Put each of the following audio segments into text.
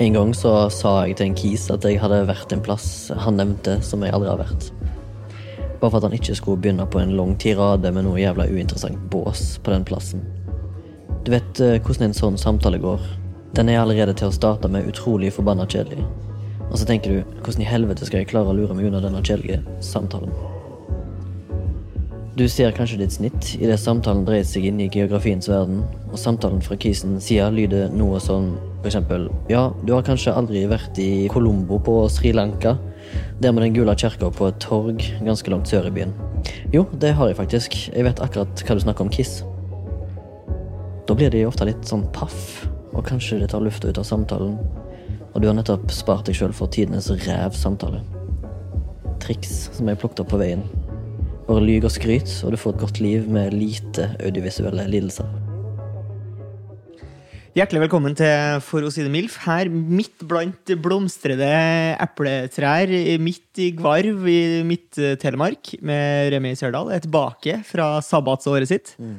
En gang så sa jeg til en kis at jeg hadde vært en plass han nevnte som jeg aldri har vært. Bare for at han ikke skulle begynne på en lang tirade med noe jævla uinteressant bås på den plassen. Du vet eh, hvordan en sånn samtale går. Den er allerede til å starte med utrolig forbanna kjedelig. Og så tenker du hvordan i helvete skal jeg klare å lure meg unna denne kjedelige samtalen? Du ser kanskje ditt snitt idet samtalen dreier seg inn i geografiens verden, og samtalen fra kisen side lyder noe sånn for eksempel Ja, du har kanskje aldri vært i Colombo på Sri Lanka? Der med den gule kirka på et torg ganske langt sør i byen. Jo, det har jeg faktisk. Jeg vet akkurat hva du snakker om Kiss. Da blir de ofte litt sånn paff, og kanskje det tar lufta ut av samtalen. Og du har nettopp spart deg sjøl for tidenes ræv samtale. Triks som jeg plukket opp på veien. Bare lyg og skryt, og du får et godt liv med lite audiovisuelle lidelser. Hjertelig velkommen til For å si det MILF. Her midt blant blomstrede epletrær, midt i Gvarv i Midt-Telemark, med Remi Sørdal, er tilbake fra sabbatsåret sitt. Mm.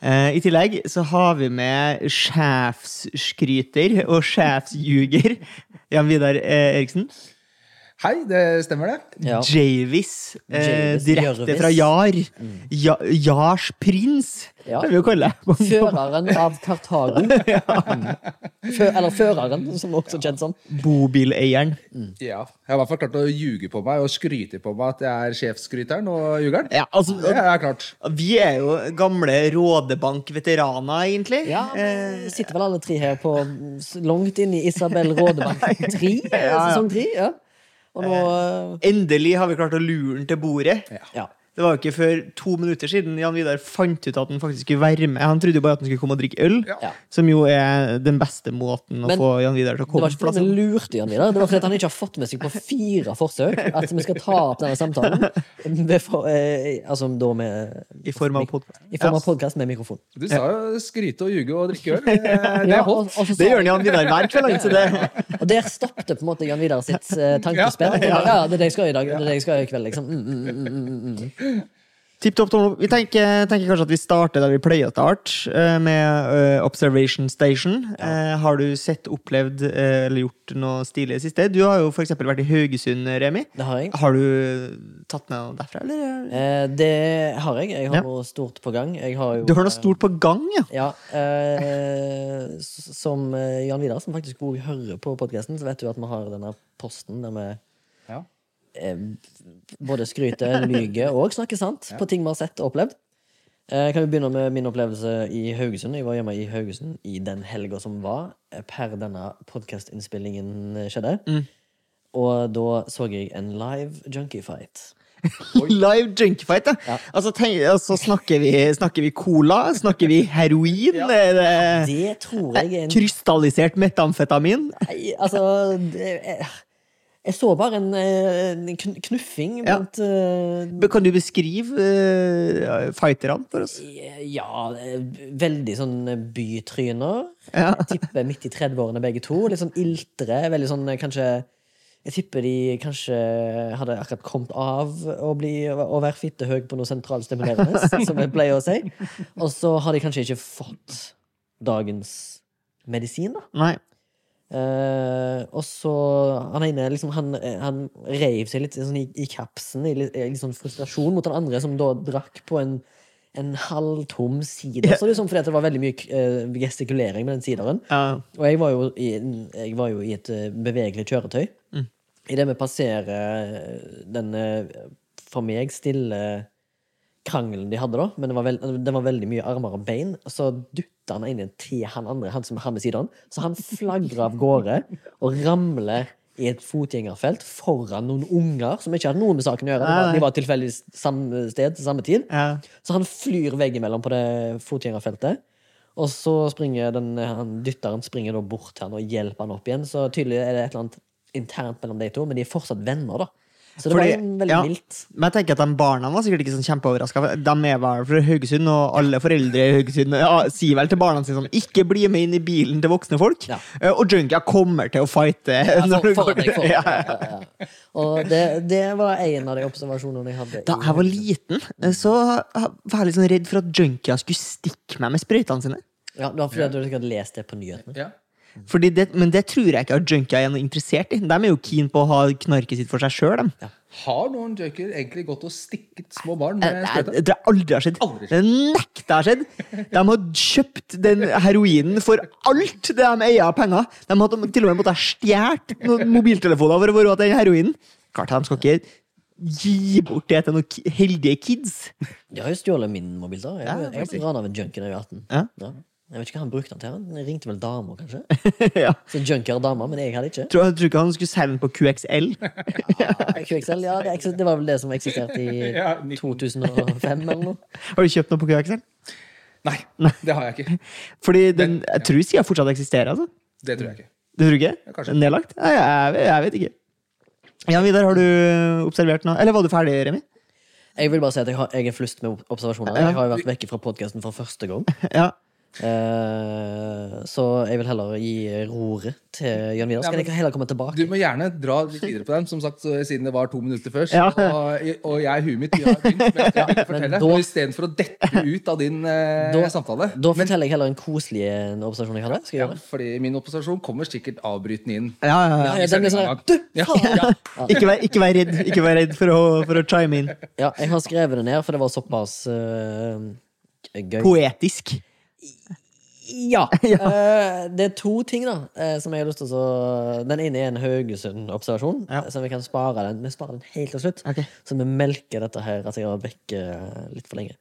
Eh, I tillegg så har vi med sjefsskryter og sjefsjuger Jan Vidar eh, Eriksen. Hei, det stemmer det. Ja. Javis, eh, Javis, direkte fra Jar. Ja, Jars prins, Ja. kan vi jo kalle det. Føreren av Kartago. Mm. Fø eller føreren, som også er kjent som. Bobileieren. Ja. Jeg har i hvert fall klart å ljuge på meg og skryte på meg at jeg er sjefsskryteren og ljugeren. Ja, altså, Det er klart. Vi er jo gamle Rådebank-veteraner, egentlig. Ja, Eh, vi sitter vel alle tre her på langt inn i Isabel Rådebank 3, ja. sesong 3. Ja. Og nå eh, endelig har vi klart å lure den til bordet. Ja. Det var jo ikke før to minutter siden Jan Vidar fant ut at han faktisk skulle være med. Han trodde jo bare at han skulle komme og drikke øl, Ja. Ja. som jo er den beste måten å Men få Jan Vidar til å komme. Det var ikke fordi han lurte Jan Vidar, det var fordi han ikke har fått med seg på fire forsøk at vi skal ta opp denne samtalen. For, eh, altså da med I form av podcast. I form av podkast med mikrofon. Du sa jo skryte og ljuge og drikke øl. Det, Ja, er og, så Det gjør Jan Vidar hver kveld. Så det, og der stoppet på en måte Jan Vidar sitt eh, tankespill. Ja. det er det jeg skal i dag. Det er det jeg skal i kveld, liksom. Mm, mm, mm, mm, mm, mm. Tipp topp tommel opp. Vi tenker, tenker kanskje at vi starter der vi pleier å starte, eh, med eh, Observation Station. Eh, Har du sett, opplevd eller gjort noe stilig i siste? Du har jo eksempel vært i Haugesund, Remi. Det har jeg. Har du tatt med noe derfra, eller? Det har jeg. Jeg har Ja. noe stort på gang. Jeg har jo, Du har noe stort på gang, ja? Ja, eh, som Jan Vidar, som faktisk også hører på podkasten, så vet du at vi har denne posten der vi Ja. Både skryter, lyger og snakker sant på ting vi har sett og opplevd. Eh, kan vi begynne med min opplevelse i Haugesund? Jeg var hjemme i Haugesund i den helga som var, eh, per denne podkastinnspillingen skjedde. Mm. Og da så jeg en live junkie fight. Live junkie fight, Ja. Altså, tenk, altså snakker, vi, snakker vi cola? Snakker vi heroin? Er det Det tror jeg er en krystallisert metamfetamin? Nei, altså det, jeg, jeg så bare en, eh, en knuffing blant ja. Kan du beskrive uh, fighterne for oss? Ja, eh, veldig sånn bytryner. Ja. Jeg tipper midt i 30-årene begge to. Litt sånn iltre. Veldig sånn eh, kanskje Jeg tipper de kanskje hadde akkurat kommet av å, bli, å være fittehøy på noe sentralstimulerende, som jeg pleier å si. Og så har de kanskje ikke fått dagens medisin, da. Nei. Eh, og så Han ene liksom, han, han reiv seg litt sånn, i, i kapsen i litt, i litt sånn frustrasjon mot den andre, som da drakk på en, en halvtom sider. Yeah. liksom, fordi det var veldig mye uh, gestikulering med den sideren. Uh. Og jeg var jo i, jeg var jo i et eh, bevegelig kjøretøy. Mm. Idet vi passerer den for meg stille krangelen de hadde, da, men det var, veld, det var veldig mye armer og bein, så dytta han ene til han andre, han som har med siden. Så han flagrer av gårde og ramler i et fotgjengerfelt foran noen unger som ikke hadde noe med saken å gjøre. De var, de var tilfeldigvis samme sted til samme tid. Ja. Så han flyr veggimellom på det fotgjengerfeltet. Og så springer den, han, dytteren springer da bort til han og hjelper han opp igjen. Så tydelig er det et eller annet internt mellom de to, men de er fortsatt venner, da. Så det Fordi- var veldig ja. mildt. Men jeg tenker at de barna var sikkert ikke sånn kjempeoverraska. De er vel fra Haugesund, og alle foreldre i Haugesund ja, sier vel til barna sine sånn Ikke bli med inn i bilen til voksne folk. Ja. Eh, Og junkier kommer til å fighte. Ja, for, for, deg, Ja. deg. Ja, ja, ja. Og det, det var en av de observasjonene jeg hadde. Da jeg var liten, eh, så var jeg litt sånn redd for at junkier skulle stikke meg med sprøytene sine. Ja, det var fordi du hadde lest det på nyhetene. Ja. Fordi det, men det tror jeg ikke at junkier er noe interessert i. De er jo keen på å ha knarket sitt for seg sjøl. Har noen junkier egentlig gått og stikket små barn Det med jeg, sprøyte? aldri har skjedd. Aldri Det nekter har skjedd. De har kjøpt den heroinen for alt det de eier av penger. De har til og med måttet stjålet mobiltelefoner for å få råd til den heroinen. Klart de skal ikke gi bort det til noen heldige kids. De har jo stjålet min mobil. da Jeg, Ja, jeg, faktisk. ble rana av en junkie da jeg var 18. Ja. Jeg vet ikke hva han brukte den til. Han ringte vel damer, kanskje? ja. Så junkier og damer, men jeg hadde ikke. Tror, tror ikke han skulle selge den på QXL. QXL, ja, det, det var vel det som eksisterte i 2005 eller noe. Har du kjøpt noe på QXL? Nei, det har jeg ikke. Fordi den, jeg tror sida fortsatt eksisterer. altså. Det tror jeg ikke. Du tror ikke? Ja, kanskje. Nedlagt? Nei, jeg, jeg vet ikke. Jan Vidar, har du observert noe? Eller var du ferdig, Remi? Jeg vil bare si at jeg, har, jeg er flust med observasjoner. Jeg har jo vært vekke fra podkasten for første gang. Ja. Eh, så jeg vil heller gi roret til Jørn Vidar. Så Ja, kan men- jeg heller komme tilbake. Du må gjerne dra litt videre på den, som sagt, så, siden det var to minutter først. Ja. Og, og jeg, huet mitt, har begynt, men jeg skal å fortelle. da- Istedenfor å dette ut av din eh, Da- samtale. Da forteller jeg heller en koselig en observasjon jeg hadde. Skal jeg Ja, gjøre fordi min observasjon kommer sikkert avbrytende inn. Ja, ja, ja. Ja, den blir sånn Du, Ja, faen! ja. Ikke, vær, ikke vær redd ikke vær redd for å, for å chime inn. Ja, jeg har skrevet det ned, for det var såpass uh, gøy. Poetisk. Ja. eh, det er to ting da uh, som jeg har lyst til å Den ene er en Haugesund-observasjon. Ja. eh, Så vi kan spare den Vi sparer den helt til slutt. Okay. Så vi melker dette her at jeg har vært vekk eh, litt for lenge.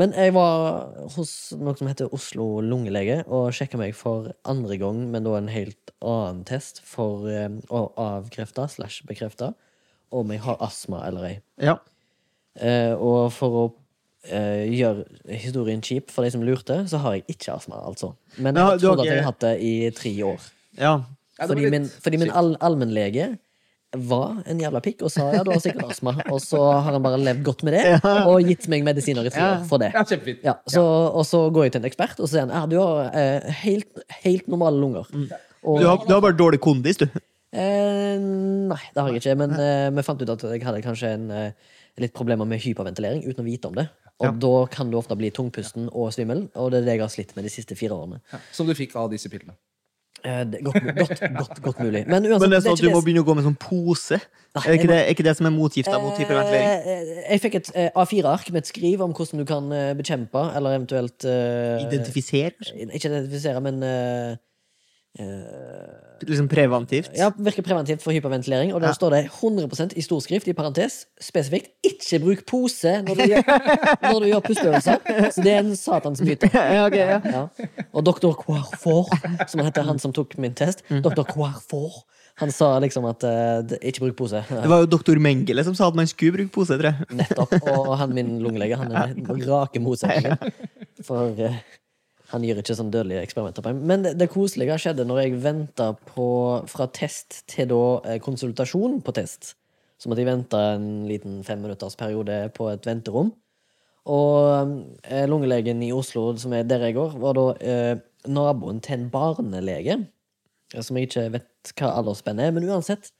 Men jeg var hos noe som heter Oslo lungelege og sjekka meg for andre gang, men da en helt annen test for eh, å avkrefte slash bekrefte om jeg har astma eller ei. Ja. Uh, og for å eh, gjør historien kjip for de som lurte, så har jeg ikke astma, altså. Men jeg har trodd at jeg har hatt det i tre år. ja. Fordi min, fordi min all, allmennlege var en jævla pikk og sa ja, du har sikkert astma. Og så har han bare levd godt med det og gitt meg medisiner i tre år for det. Ja, så, Og så går jeg til en ekspert, og sier han ja, du har eh, helt, helt normale lunger. Og, Du, har, du har bare dårlig kondis, du. Eh, nei, det har jeg ikke. Men eh, vi fant ut at jeg hadde kanskje en, eh, litt problemer med hyperventilering uten å vite om det. Og Ja. da kan du ofte bli tungpusten og svimmel, og det er det jeg har slitt med de siste fire årene. Som du fikk av disse pillene. Eh, det, godt, godt, godt, godt mulig. Men uansett, Men det er sånn at du må begynne å gå med sånn pose. Nei, Er ikke det, er ikke det som er motgifta mot hyperventilering? Eh, jeg fikk et eh, A4-ark med et skriv om hvordan du kan eh, bekjempe, eller eventuelt eh, Identifisere? Ikke identifisere, men eh, eh, Liksom preventivt? Ja, virker preventivt for hyperventilering. Og der Ja. står det 100 i storskrift i parentes spesifikt 'ikke bruk pose' når du gjør, når du gjør pusteøvelser. Så det er en satans myte. Ja, okay, ja. Ja. Og doktor Quarfor, som han heter, han som tok min test, doktor Quarfor, han sa liksom at uh, 'ikke bruk pose'. Det var jo doktor Mengele som sa at man skulle bruke pose, tror jeg. Nettopp. Og han min lungelege, han er rake motsetningen. For eh, han gir ikke sånn dødelige eksperimenter på meg. Men det, det koselige skjedde når jeg venta fra test til da eh, konsultasjon på test. Så måtte jeg vente en liten femminutters periode på et venterom. Og eh, lungelegen i Oslo, som er der jeg går, var da eh, naboen til en barnelege. Som jeg ikke vet hva aldersspennet er, men uansett.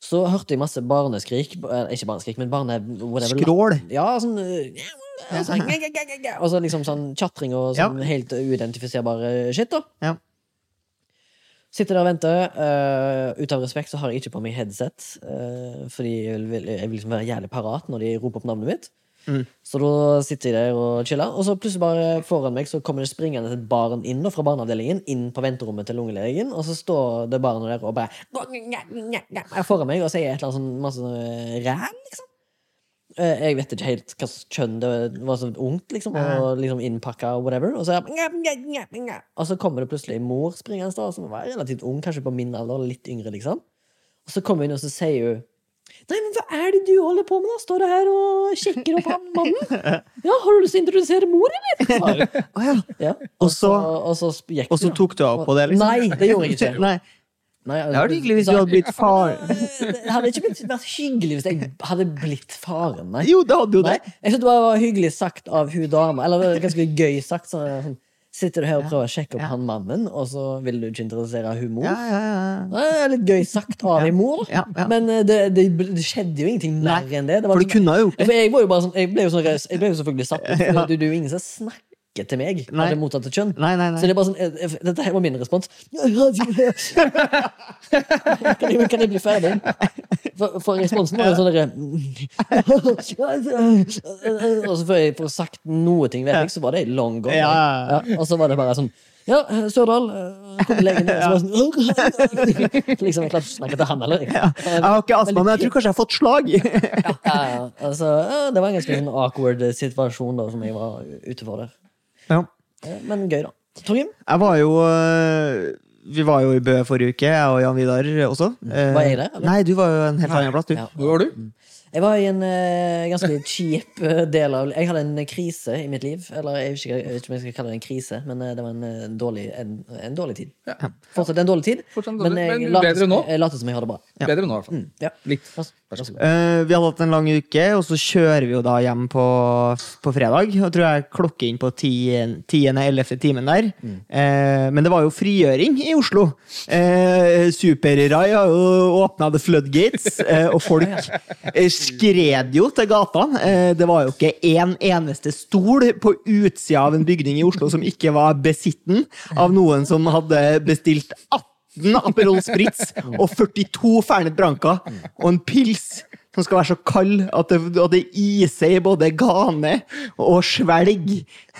Så hørte jeg masse barneskrik. eh, Ikke barneskrik, men barne... whatever. Skrål. Ja, sånn eh, sånn, Og så liksom sånn tjatring og sånn helt uidentifiserbare shit, da. Ja. Sitter der og venter. Uh, ut av respekt så har jeg ikke på meg headset. uh, fordi jeg vil, jeg vil liksom være jævlig parat når de roper opp navnet mitt. Mm. Så da sitter jeg der og chiller, og så plutselig bare foran meg så kommer det springende et barn inn fra barneavdelingen, inn på venterommet til lungelegen, og så står det barnet der og bare er foran meg og sier et eller annet sånn masse sånn ræl, liksom. Eh, Jeg vet ikke helt hva kjønn det var så ungt, liksom, og liksom innpakka og whatever. Og så, og så kommer det plutselig en mor springende, som var relativt ung, kanskje på min alder, litt yngre, liksom. Og så kommer hun og så sier hun Nei, men hva er det du holder på med, da? Står du her og sjekker opp han mannen? Ja, har du lyst til å introdusere mor, eller? Oh, ja. Ja. Og så- og så gikk Og så hun, da. tok du av på det, liksom? Nei, det gjorde jeg ikke. Nei. Nei, Det hadde vært hyggelig hvis du hadde blitt far. Det hadde ikke vært hyggelig hvis jeg hadde blitt faren, nei. Jo, det hadde jo nei. det. Jeg synes det var hyggelig sagt av hun dama, eller ganske gøy sagt. Sånn, sitter du her og prøver å sjekke opp han mannen, og så vil du ikke interessere hun mor? Ja, ja, ja. Det er litt gøy sagt av ei mor, men eh, det, det, det skjedde jo ingenting mer enn det. det var For du sånn- kunne ha gjort det. Jeg, var jo bare sånn, jeg ble jo sånn Jeg ble jo selvfølgelig satt ut. Det er jo ingen som snakker til meg Nei. Nei. det motsatte kjønn. Nei, nei, Så det er bare sånn, eh, eh, Dette her var min respons. Kan jeg, kan jeg bli ferdig? For, for responsen var jo sånn derre Og så før jeg får sagt noe ting, vet jeg, så var det long gone. Ja, ja, Ja, og så var det bare sånn ja, Sørdal, eh, legen var det sånn Liksom, jeg klarte ikke å snakke til han heller. jeg. Jeg har ikke astma, men jeg tror kanskje jeg har fått slag. Ja, ja, altså, ja, det var en ganske sånn awkward situasjon da, som jeg var ute for der. Ja. Eh, Men gøy, da. Torgrim, Jeg var jo øh, Vi var jo i Bø forrige uke, jeg og Jan Vidar også. Eh, Var jeg der, eller? Nei, du var jo en helt annen plass, du. Ja. Hvor var du? Jeg var i en uh, ganske kjip eh, del av Jeg hadde en krise i mitt liv. Eller jeg vet ikke, jeg vet ikke om jeg skal kalle det en krise, men eh, det var en, en, dårlig, en, en dårlig tid. Ja. Fortsatt en dårlig tid, Fortsatt en men dårlig- jeg men later bedre som- nå? jeg later som jeg har det bra. Bedre nå, i hvert fall. Ja. Litt. Eh, vi hadde hatt en lang uke, og så kjører vi jo da hjem på, på fredag. Og tror jeg klokker inn på 10.-11. timen der. Eh, men det var jo frigjøring i Oslo. Uh, Super-Rai har jo åpna the floodgates, eh, og folk eh, skred jo til gatene. Eh, det var jo ikke én eneste stol på utsida av en bygning i Oslo som ikke var besitten av noen som hadde bestilt 18 Aperol Spritz og 42 Fernet Branca og en pils som skal være så kald at det, at det iser i både gane og svelg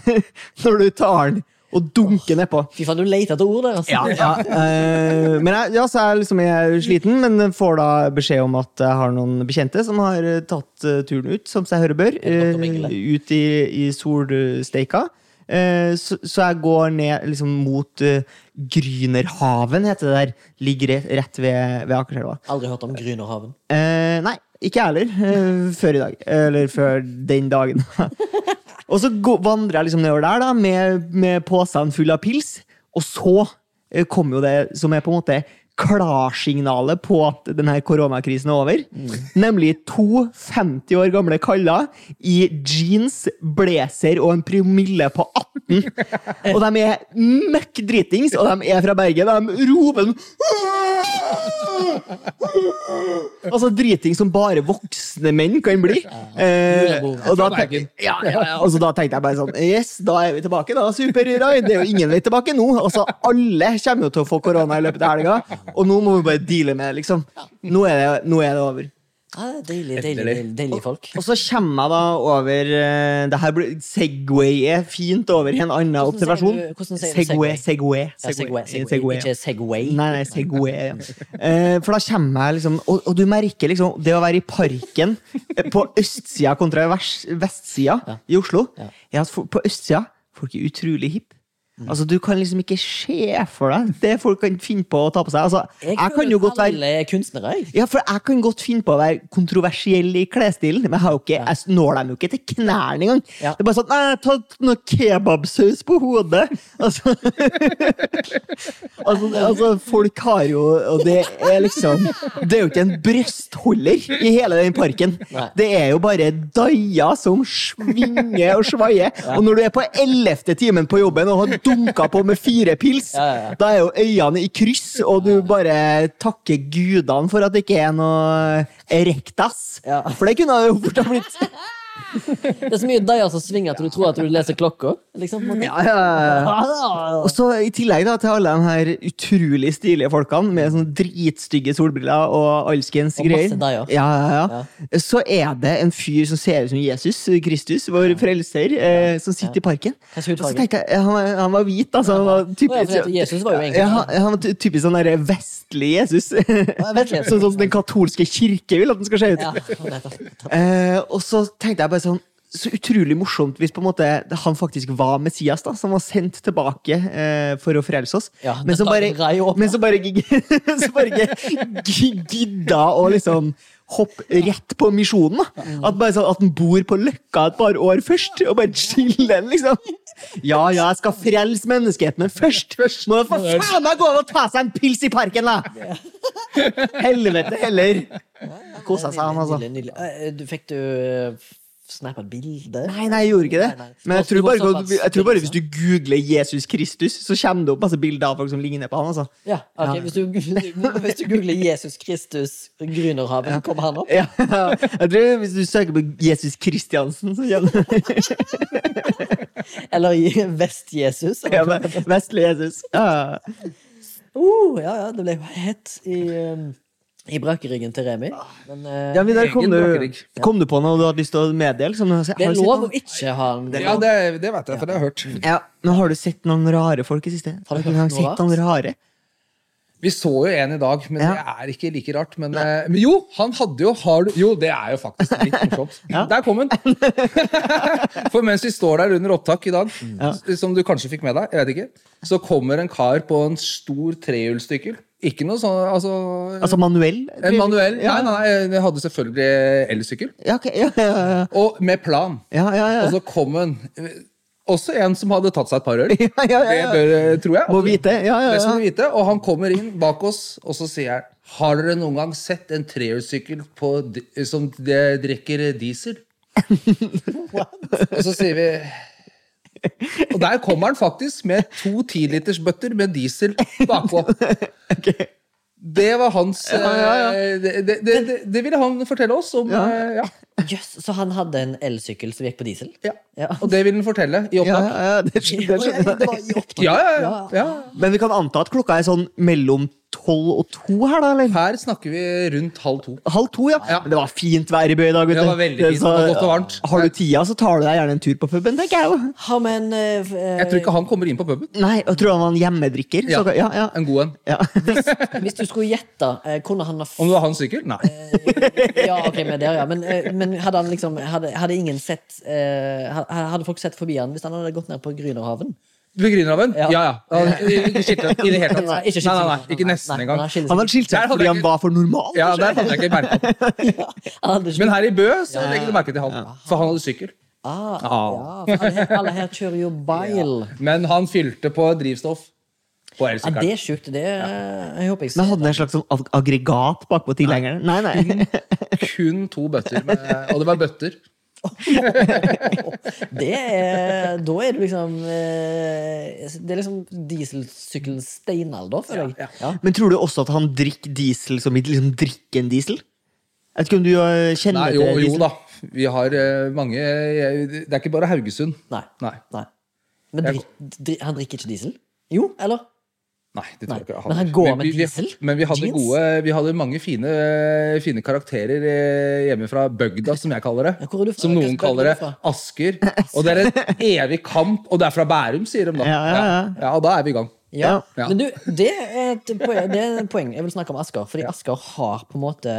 når du tar den og dunker nedpå. Fy faen, du leter etter ord der, altså. Ja, ja, Uh, men jeg, ja, så er jeg liksom jeg er sliten, men får da beskjed om at jeg har noen bekjente som har eh, tatt eh, turen ut, som seg høre bør. Mingle? ut i, i solsteika. Eh, så, så jeg går ned liksom mot uh, Grynerhaven, heter det der. Ligger rett, ved, ved Akerselva. Aldri hørt om Grynerhaven. Uh, nei, ikke jeg heller. Uh, før i dag. Eller før den dagen. og så går, vandrer jeg liksom nedover der da, med, med posene full av pils, og så kommer jo det som er på en måte klarsignalet på at denne koronakrisen er over. Nemlig to 50 år gamle kaller i jeans, blazer og en promille på 18. Og de er møkk dritings, og de er fra Bergen. De roper Altså driting som bare voksne menn kan bli. Eh, og da, ja, ja, altså, da tenkte jeg bare sånn Yes, da er vi tilbake, da. Super-Rai. Det er jo ingen vei tilbake nå. Altså, alle kommer jo til å få korona i løpet av helga, og nå må vi bare deale med det, liksom. Nå er det, nå er det over. Ja, det er deilig, deilig, deilig, deilig folk. Og så kommer jeg da over eh, det her blir, Segway er fint over i en annen Hvordan observasjon. du- hvordan sier du Segway, Segway, Ja, Segway, Segway, Segway, ikke Segway. Nei, nei, Segway. Ja. Eh, for da kommer jeg liksom og, og du merker liksom det å være i parken eh, på østsida kontra vestsida Ja. i Oslo, Ja. for, på østsida folk er utrolig hipp. Altså, Du kan liksom ikke se for deg det folk kan finne på å ta på seg. Altså, jeg, kan jo godt være er kunstnere, jeg. ja, for jeg kan godt finne på å være kontroversiell i klesstilen, men jeg, ikke, jeg når dem jo ikke til knærne engang. Ja. Det er bare sånn Nei, ta noe kebabsaus på hodet! Altså, altså, altså, folk har jo Og det er liksom Det er jo ikke en brystholder i hele den parken. Nei. Det er jo bare daier som svinger og svaier. Og når du er på ellevte timen på jobben og har dunka på med fire pils, Ja, ja, da er jo øynene i kryss, og du bare takker gudene for at det ikke er noe erektas. For det kunne det jo fort ha blitt. Det er så mye deier som svinger at du tror at du leser klokka. Liksom. Ja, ja, ja. Og så I tillegg da, til alle de her utrolig stilige folkene med sånne dritstygge solbriller og alskens greier, deier. ja, ja, ja. så er det en fyr som ser ut som Jesus Kristus, vår frelser, eh, som sitter i parken. Og så tenkte jeg, Han, var- han var hvit, altså. Han var typisk, Jesus var jo egentlig ja, han, han var typisk sånn der vestlig Jesus. vestlig sånn som den katolske kirke vil at den skal se ut. Ja. Eh, og så tenkte jeg bare sånn så utrolig morsomt hvis på en måte han faktisk var Messias, da, som var sendt tilbake eh, for å frelse oss. Ja, men, som bare, men som bare, som bare gidda å liksom hoppe rett på misjonen. da. At bare sånn, at han bor på Løkka et par år først, og bare chiller'n, liksom. Ja, ja, jeg skal frelse menneskeheten, men først må det for faen meg gå og ta seg en pils i parken, da! Helvete heller. Kosa seg, han, altså. Eh, Du, fikk du uh, snappa bilde? Nei, nei, jeg gjorde ikke det. Nei, nei. Men jeg tror bare, såpass jeg tror bare hvis du googler Jesus Kristus, så kommer det opp masse bilder av folk som ligner på han. altså. Ja, ok, Hvis, du, hvis du googler 'Jesus Kristus Grünerhaven', kommer han opp? Ja, jeg tror Hvis du søker på Jesus Kristiansen, så kommer det Eller Vest-Jesus? ja, Vestlig Jesus. Ja. Uh, ja, ja, det ble jo hett i, um, i brakeryggen til Remi. Men uh, Ja, men der kom du, kom du på noe du hadde lyst til å meddele? Sånn, har det er lov å ikke ha en Ja, det, det vet jeg, for det har jeg hørt. Ja, men Har du sett noen rare folk i siste? Har du Har du hørt sett noen rare? Vi så jo en i dag, men Ja. det er ikke like rart. Men, uh, men jo, han hadde jo har du, Jo, det er jo faktisk litt morsomt. Der kom han! For mens vi står der under opptak i dag, som du kanskje fikk med deg, jeg vet ikke, så kommer en kar på en stor trehjulssykkel. Ikke noe sånn altså, Altså manuell? En manuell? Ja. Nei, nei, jeg hadde selvfølgelig elsykkel. Ja, ok, ja, ja, ja. Og med plan. ja, ja, ja. Og så kom en Også en som hadde tatt seg et par øl. Ja, ja, ja. Det bør, tror jeg. Må vite. Ja, ja, Det skal ja. vite. Og han kommer inn bak oss, og så sier jeg Har dere noen gang sett en trehjulssykkel som det drikker diesel? og så sier vi Og der kommer han faktisk med to tilitersbøtter med diesel bakpå. Det var hans ja, ja. ja. Det, det, det, det, det ville han fortelle oss om. Ja. Eh. Jøss, så han hadde en elsykkel som gikk på diesel? Ja. Ja. Og det vil han fortelle i opptak. ja, ja, det skjønner, det skjønner Det jeg. var i opptak. Ja, ja, ja. ja. Men vi kan anta at klokka er sånn mellom tolv og to her, da? eller? Her snakker vi rundt halv to. Halv to, ja. Ja. Men det var fint vær i Bø i dag. Det var veldig fint, Så, det var godt og varmt. Har du tida, så tar du deg gjerne en tur på puben, tenker jeg jo. Ha, men, uh, eh, eh, Jeg tror ikke han kommer inn på puben. Nei, jeg tror han var en hjemmedrikker. Ja. Så, ja, ja. En god en. Ja. Hvis du skulle gjette, eh, kunne han ha f Om det var hans sykkel? Nei. Ja, ok, men der, ja. Men, eh, men hadde han liksom Hadde, hadde ingen sett eh, Hadde folk sett forbi han hvis han hadde gått ned på Grünerhaven? På Grünerhaven? Ja. Ja, ja. Ikke skiltet i det hele tatt. Nei, ikke nei, nei, nei, ikke nesten Nei, engang. han hadde skilt seg fordi han var for normal. Ja, der hadde jeg ikke merka hadde ikke Men her i Bø så legger du merke til han. For han hadde sykkel. ah, Ah. ja, for alle, her- alle her kjører jo bil. Men han fylte på drivstoff på Ja, det elsykkelen. er sjukt. Det jeg håper jeg Men hadde den en slags sånn aggregat bakpå tilhengeren? Nei, nei. Kun to bøtter. Med, og det var bøtter. Det er, da er du liksom eh, Det er liksom dieselsykkelens steinalder, føler jeg. Ja. Men tror du også at han drikker diesel som i liksom drikker en diesel? Jeg vet ikke om du øh, kjenner Nei, jo, til jo da. Vi har eh, mange Det er ikke bare Haugesund. Nei. Nei. Nei. Men drik, drik, han drikker ikke diesel? Jo, eller? Nei, det tror Nei, jeg ikke. men han går Men med vi- diesel? Men vi hadde, gode, vi hadde mange fine, fine karakterer eh, hjemme fra bygda, som jeg kaller det. Ja, hvor er du fra? Som noen kaller er det. Asker. Og det er en evig kamp. Og det er fra Bærum, sier de da. Ja, ja, ja. ja og da er vi i gang. Ja. Ja. Men du, det er, et poeng, det er et poeng jeg vil snakke om Asker. Fordi Asker har på en måte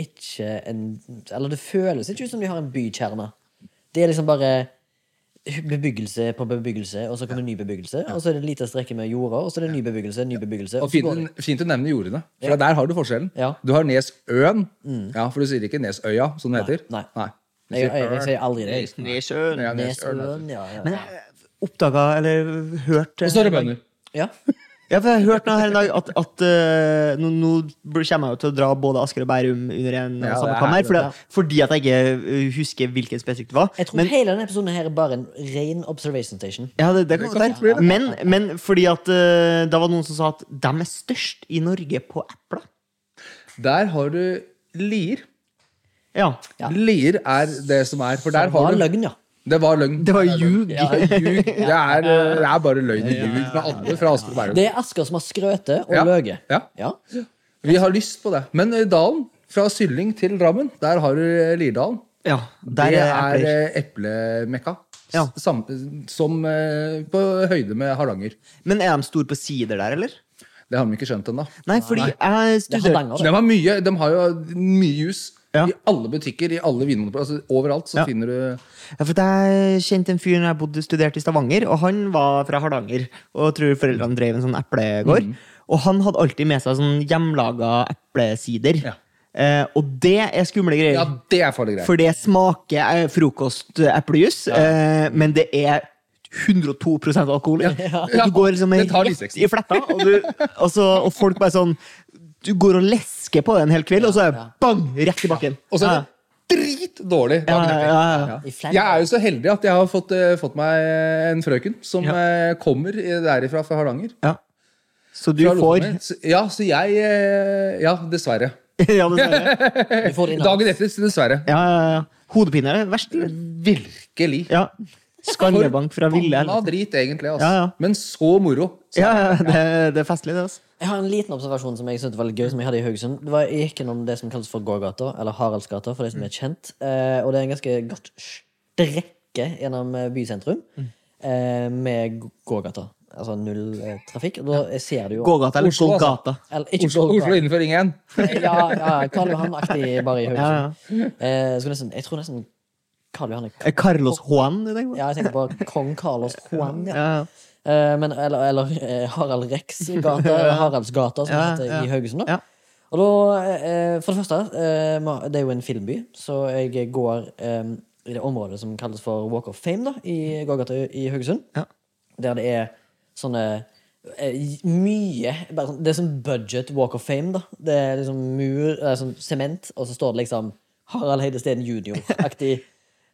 ikke en Eller det føles ikke ut som de har en bykjerne. Det er liksom bare bebyggelse på bebyggelse, og så kommer ny bebyggelse. Og så er det en lite strekke med jorda, og så er det ny bebyggelse, ny bebyggelse. Og fint, fint å nevne jordene, for der har du forskjellen. Ja. Du har Nesøen, ja, for du sier ikke Nesøya, som det heter. Nei. Nei. Jeg, jeg, jeg sier aldri det. Nesøen. Nesøen, ja. ja. Men jeg oppdaga, eller hørt Og så er det bønder. ja. Ja, for jeg har hørt nå her en dag at, at uh, nå, nå kommer jeg jo til å dra både Asker og Bærum under en Ja, samme det er kam her, herlig. fordi, fordi at jeg ikke øh, husker hvilken spesifikt det var. Jeg tror Men, hele denne episoden her er bare en ren observation station. ja, det, det kan Det godt være. Men, men fordi at uh, da var det noen som sa at de er størst i Norge på epler. Der har du Lier. Ja. Ja. Lier er det som er, for der har du løgn, ja. Det var løgn. Det var ljug. Det er ljug. Det er, det er bare løgn og ljug med alle fra Asker og Bærum. Det er Asker som har skrøtet og Ja. løyet. Ja. Ja. Vi har lyst på det. Men eh, dalen, fra Sylling til Drammen, der har du eh, Lirdalen. Ja, der det er er eh, eplemekka. Ja. Som, som på høyde med Hardanger. Men er de store på sider der, eller? Det har de ikke skjønt ennå. Nei, fordi jeg er studerte De har mye, de har jo mye jus. Ja. I alle butikker, i alle vinmonopol. Altså, overalt så Ja. finner du Ja, for Jeg kjente en fyr når jeg bodde studerte i Stavanger, og han var fra Hardanger. Og tror foreldrene drev en sånn eplegård. Og han hadde alltid med seg sånn hjemmelaga eplesider. Ja. Eh, og det er skumle greier. Ja, det er farlige greier. For det smaker eh, frokosteplejus, eh, men det er 102% alkohol. Ja. Ja. Du går liksom livsveksten. i fletta, og, du, og, så, og folk bare sånn Du går og lesker på det en hel kveld, og så er det bang! Rett i bakken. Og så er det dritdårlig Ja, ja, ja, ja. Jeg er jo så heldig at jeg har fått, uh, fått meg en frøken som uh, kommer derifra fra Hardanger. Ja. Så du Fra får Så- Ja, så jeg uh, Ja, dessverre. Ja, dessverre. Dagen etter, dessverre. Ja, ja, ja. Hodepine er det verst. eller? Virkelig. Ja. Skallebank fra ville. Forbanna helvete. drit, egentlig. Altså. Ja, ja. Men så moro. Så, Ja, ja, det, det er festlig, det. altså. Jeg har en liten observasjon som jeg syntes var litt gøy, som jeg hadde i Haugesund. Det var, jeg gikk gjennom det som kalles for gågata, eller Haraldsgata, for de som er kjent. Eh, og det er en ganske godt strekke gjennom eh, bysentrum eh, med gågata. Altså null eh, trafikk. Og da ser du jo Gågata eller Oslo, altså. Golgata. Eller, ikke Oslo, Golgata. Oslo innenfor ringen. 1. Ja, ja Karl Johan-aktig bare i Ja, Haugesund. ja. Eh, jeg, nesten, jeg tror nesten Carlos Juan, du tenker på? Ja, jeg tenker på kong Carlos Juan. Ja. Eh, men, eller eller eh, Harald Rex gate, gata Haraldsgata, som det heter i Haugesund. da Ja. Og da, eh, For det første, eh, det er jo en filmby, så jeg går eh, i det området som kalles for Walk of Fame da i gågata i Haugesund. Ja. Der det er sånne eh, mye bare, sånn- Det er sånn budget Walk of Fame. da Det er liksom mur, det er sånn sement, og så står det liksom Harald Heide Steen jr.-aktig.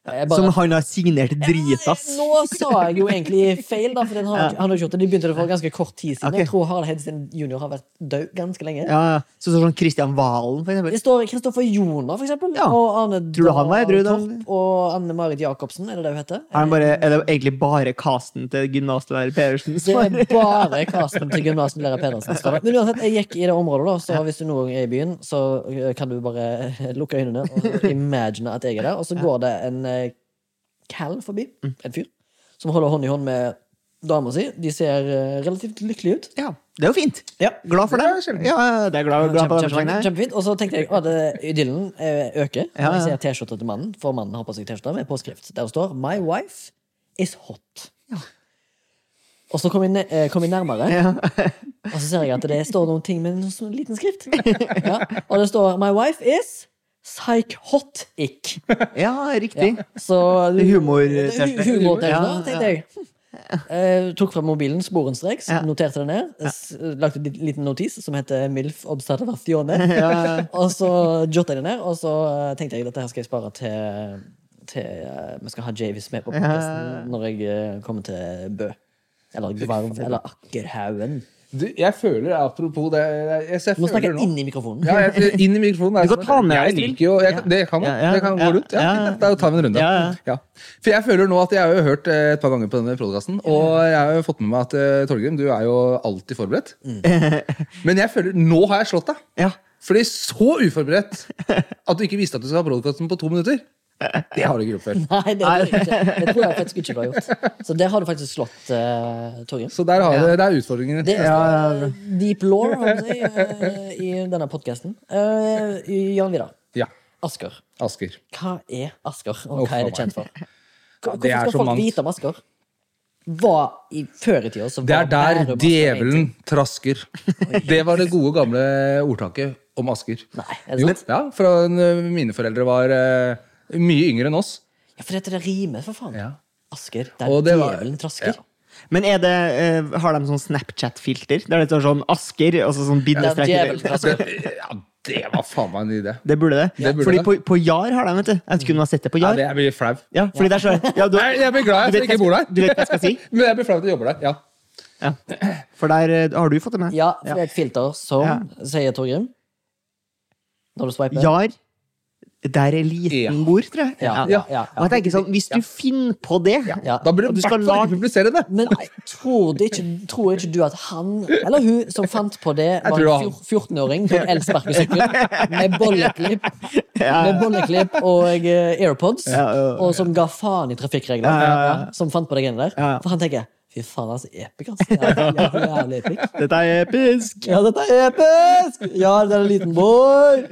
Bare- Som han har signert dritass. nå sa jeg jo egentlig feil, da. For den har, han har ikke gjort det. De begynte det for ganske kort tid siden. Okay. Jeg tror Harald Hedsten jr. har vært død ganske lenge. Ja, ja. Så sånn Kristian Valen, for eksempel. Det står Kristoffer Joner, for eksempel. Ja. Og Arne Tror du han var edru, da? Og Anne Marit Jacobsen, er det det hun heter? Er, han bare, er det egentlig bare casten til gymnaslærer Pedersen? Det er bare casten til gymnaslærer Pedersen. står det. Men uansett, jeg gikk i det området, da, så hvis du noen gang er i byen, så kan du bare lukke øynene og imagine at jeg er der. Og så går det en cal forbi, Mm. en fyr, som holder hånd i hånd med dama si. De ser eh, relativt lykkelige ut. Ja, det er jo fint. Ja. Glad for det. Det. Ja, det er glad, glad på Kjempe, kjempe, kjempefint. Og så tenkte jeg at idyllen eh, øker. Ja, jeg ser T-skjorta til mannen, for mannen har på seg T-skjorta med påskrift der det står 'My wife is hot'. Ja. Og så kom jeg, eh, kom jeg nærmere, Ja. og så ser jeg at det står noen ting med en sånn liten skrift. Ja. Og det står 'My wife is psych hot ick'. ja, riktig. Så Det er humor-T-skjorte. Humor-T-skjorte, Ja, tenkte jeg. Uh, tok fra mobilen sporenstreks, Ja. noterte det ned. Ja. Lagde en liten notis som heter MILF Observatione. Ja. og så jotta jeg det ned, og så eh, tenkte jeg at dette her skal jeg spare til, til uh, vi skal ha Javis med på podcasten når jeg kommer til Bø. Eller Gvarv, eller Akkerhaugen. Du, jeg føler, apropos det jeg, jeg, jeg Nå snakker føler jeg inn i mikrofonen. Ja, jeg, inn i mikrofonen. er Du kan sånn- ta den med jeg deg til. liker jo, jeg, Det kan jeg. Ja, ja, det kan ja, gå rundt. Ja, ja, ja. det. Da tar vi en runde. Ja, ja. For jeg føler nå at jeg har jo hørt eh, et par ganger på denne podkasten, og jeg har jo fått med meg at eh, Torgrim, du er jo alltid forberedt. Men jeg føler nå har jeg slått deg. Ja. Fordi så uforberedt at du ikke visste at du skal ha podkasten på to minutter. Det har du ikke gjort før. Nei, det, Nei. ikke. det tror jeg faktisk ikke du har gjort. Så det har du faktisk slått uh, Torgeir. Så der har du, det er utfordringen. Det er Ja, ja, deep law si, eh, i denne podkasten. Jan Vidar. Ja. Asker. Asker. Hva er Asker, og hva er det kjent for? Hvorfor skal folk mangt. vite om Asker? Hva i før i tida Det er der Bærum djevelen trasker. Det var det gode, gamle ordtaket om Asker. Nei, er det Jo, sant? ja, fra eh, mine foreldre var eh, mye yngre enn oss. Ja, for dette det rimer, for faen. Ja. Asker, der Og det var- djevelen trasker. Men er det, eh, har de sånn Snapchat-filter? Der det står sånn Asker og så sånn Der djevelen bindestrek? trasker. Ja, det var faen meg en idé. Det burde det. Det burde Fordi det. på, på Jar har de, vet du. Jeg vet ikke om du har sett det på Ja, Jar? det jeg blir flau. Ja, fordi der så, ja, du, Nei, jeg blir glad du jeg vet ikke hva bor der. Du vet hva jeg skal si? Men jeg blir flau at jeg jobber der. Ja. Ja. For der eh, har du fått det med. Ja, for det er et filter som, Ja. sier Torgrim Når du swiper. Jar, der eliten bor, tror jeg. Ja, ja, ja, Og jeg tenker sånn, Hvis du finner på det Ja. Da burde du skal lage- ikke publisere det. Men jeg tror, ikke, tror ikke du at han, eller hun, som fant på det, var en 14-åring på en elsparkesykkel med bolleklipp med bolleklipp og eh, AirPods, og som ga faen i trafikkreglene? Som fant på det greiene der. For han tenker Fy faen, altså. Epic, altså. Jævlig, ja, jævlig epic. Dette er episk! Ja, dette er episk! Ja, det er en liten boy!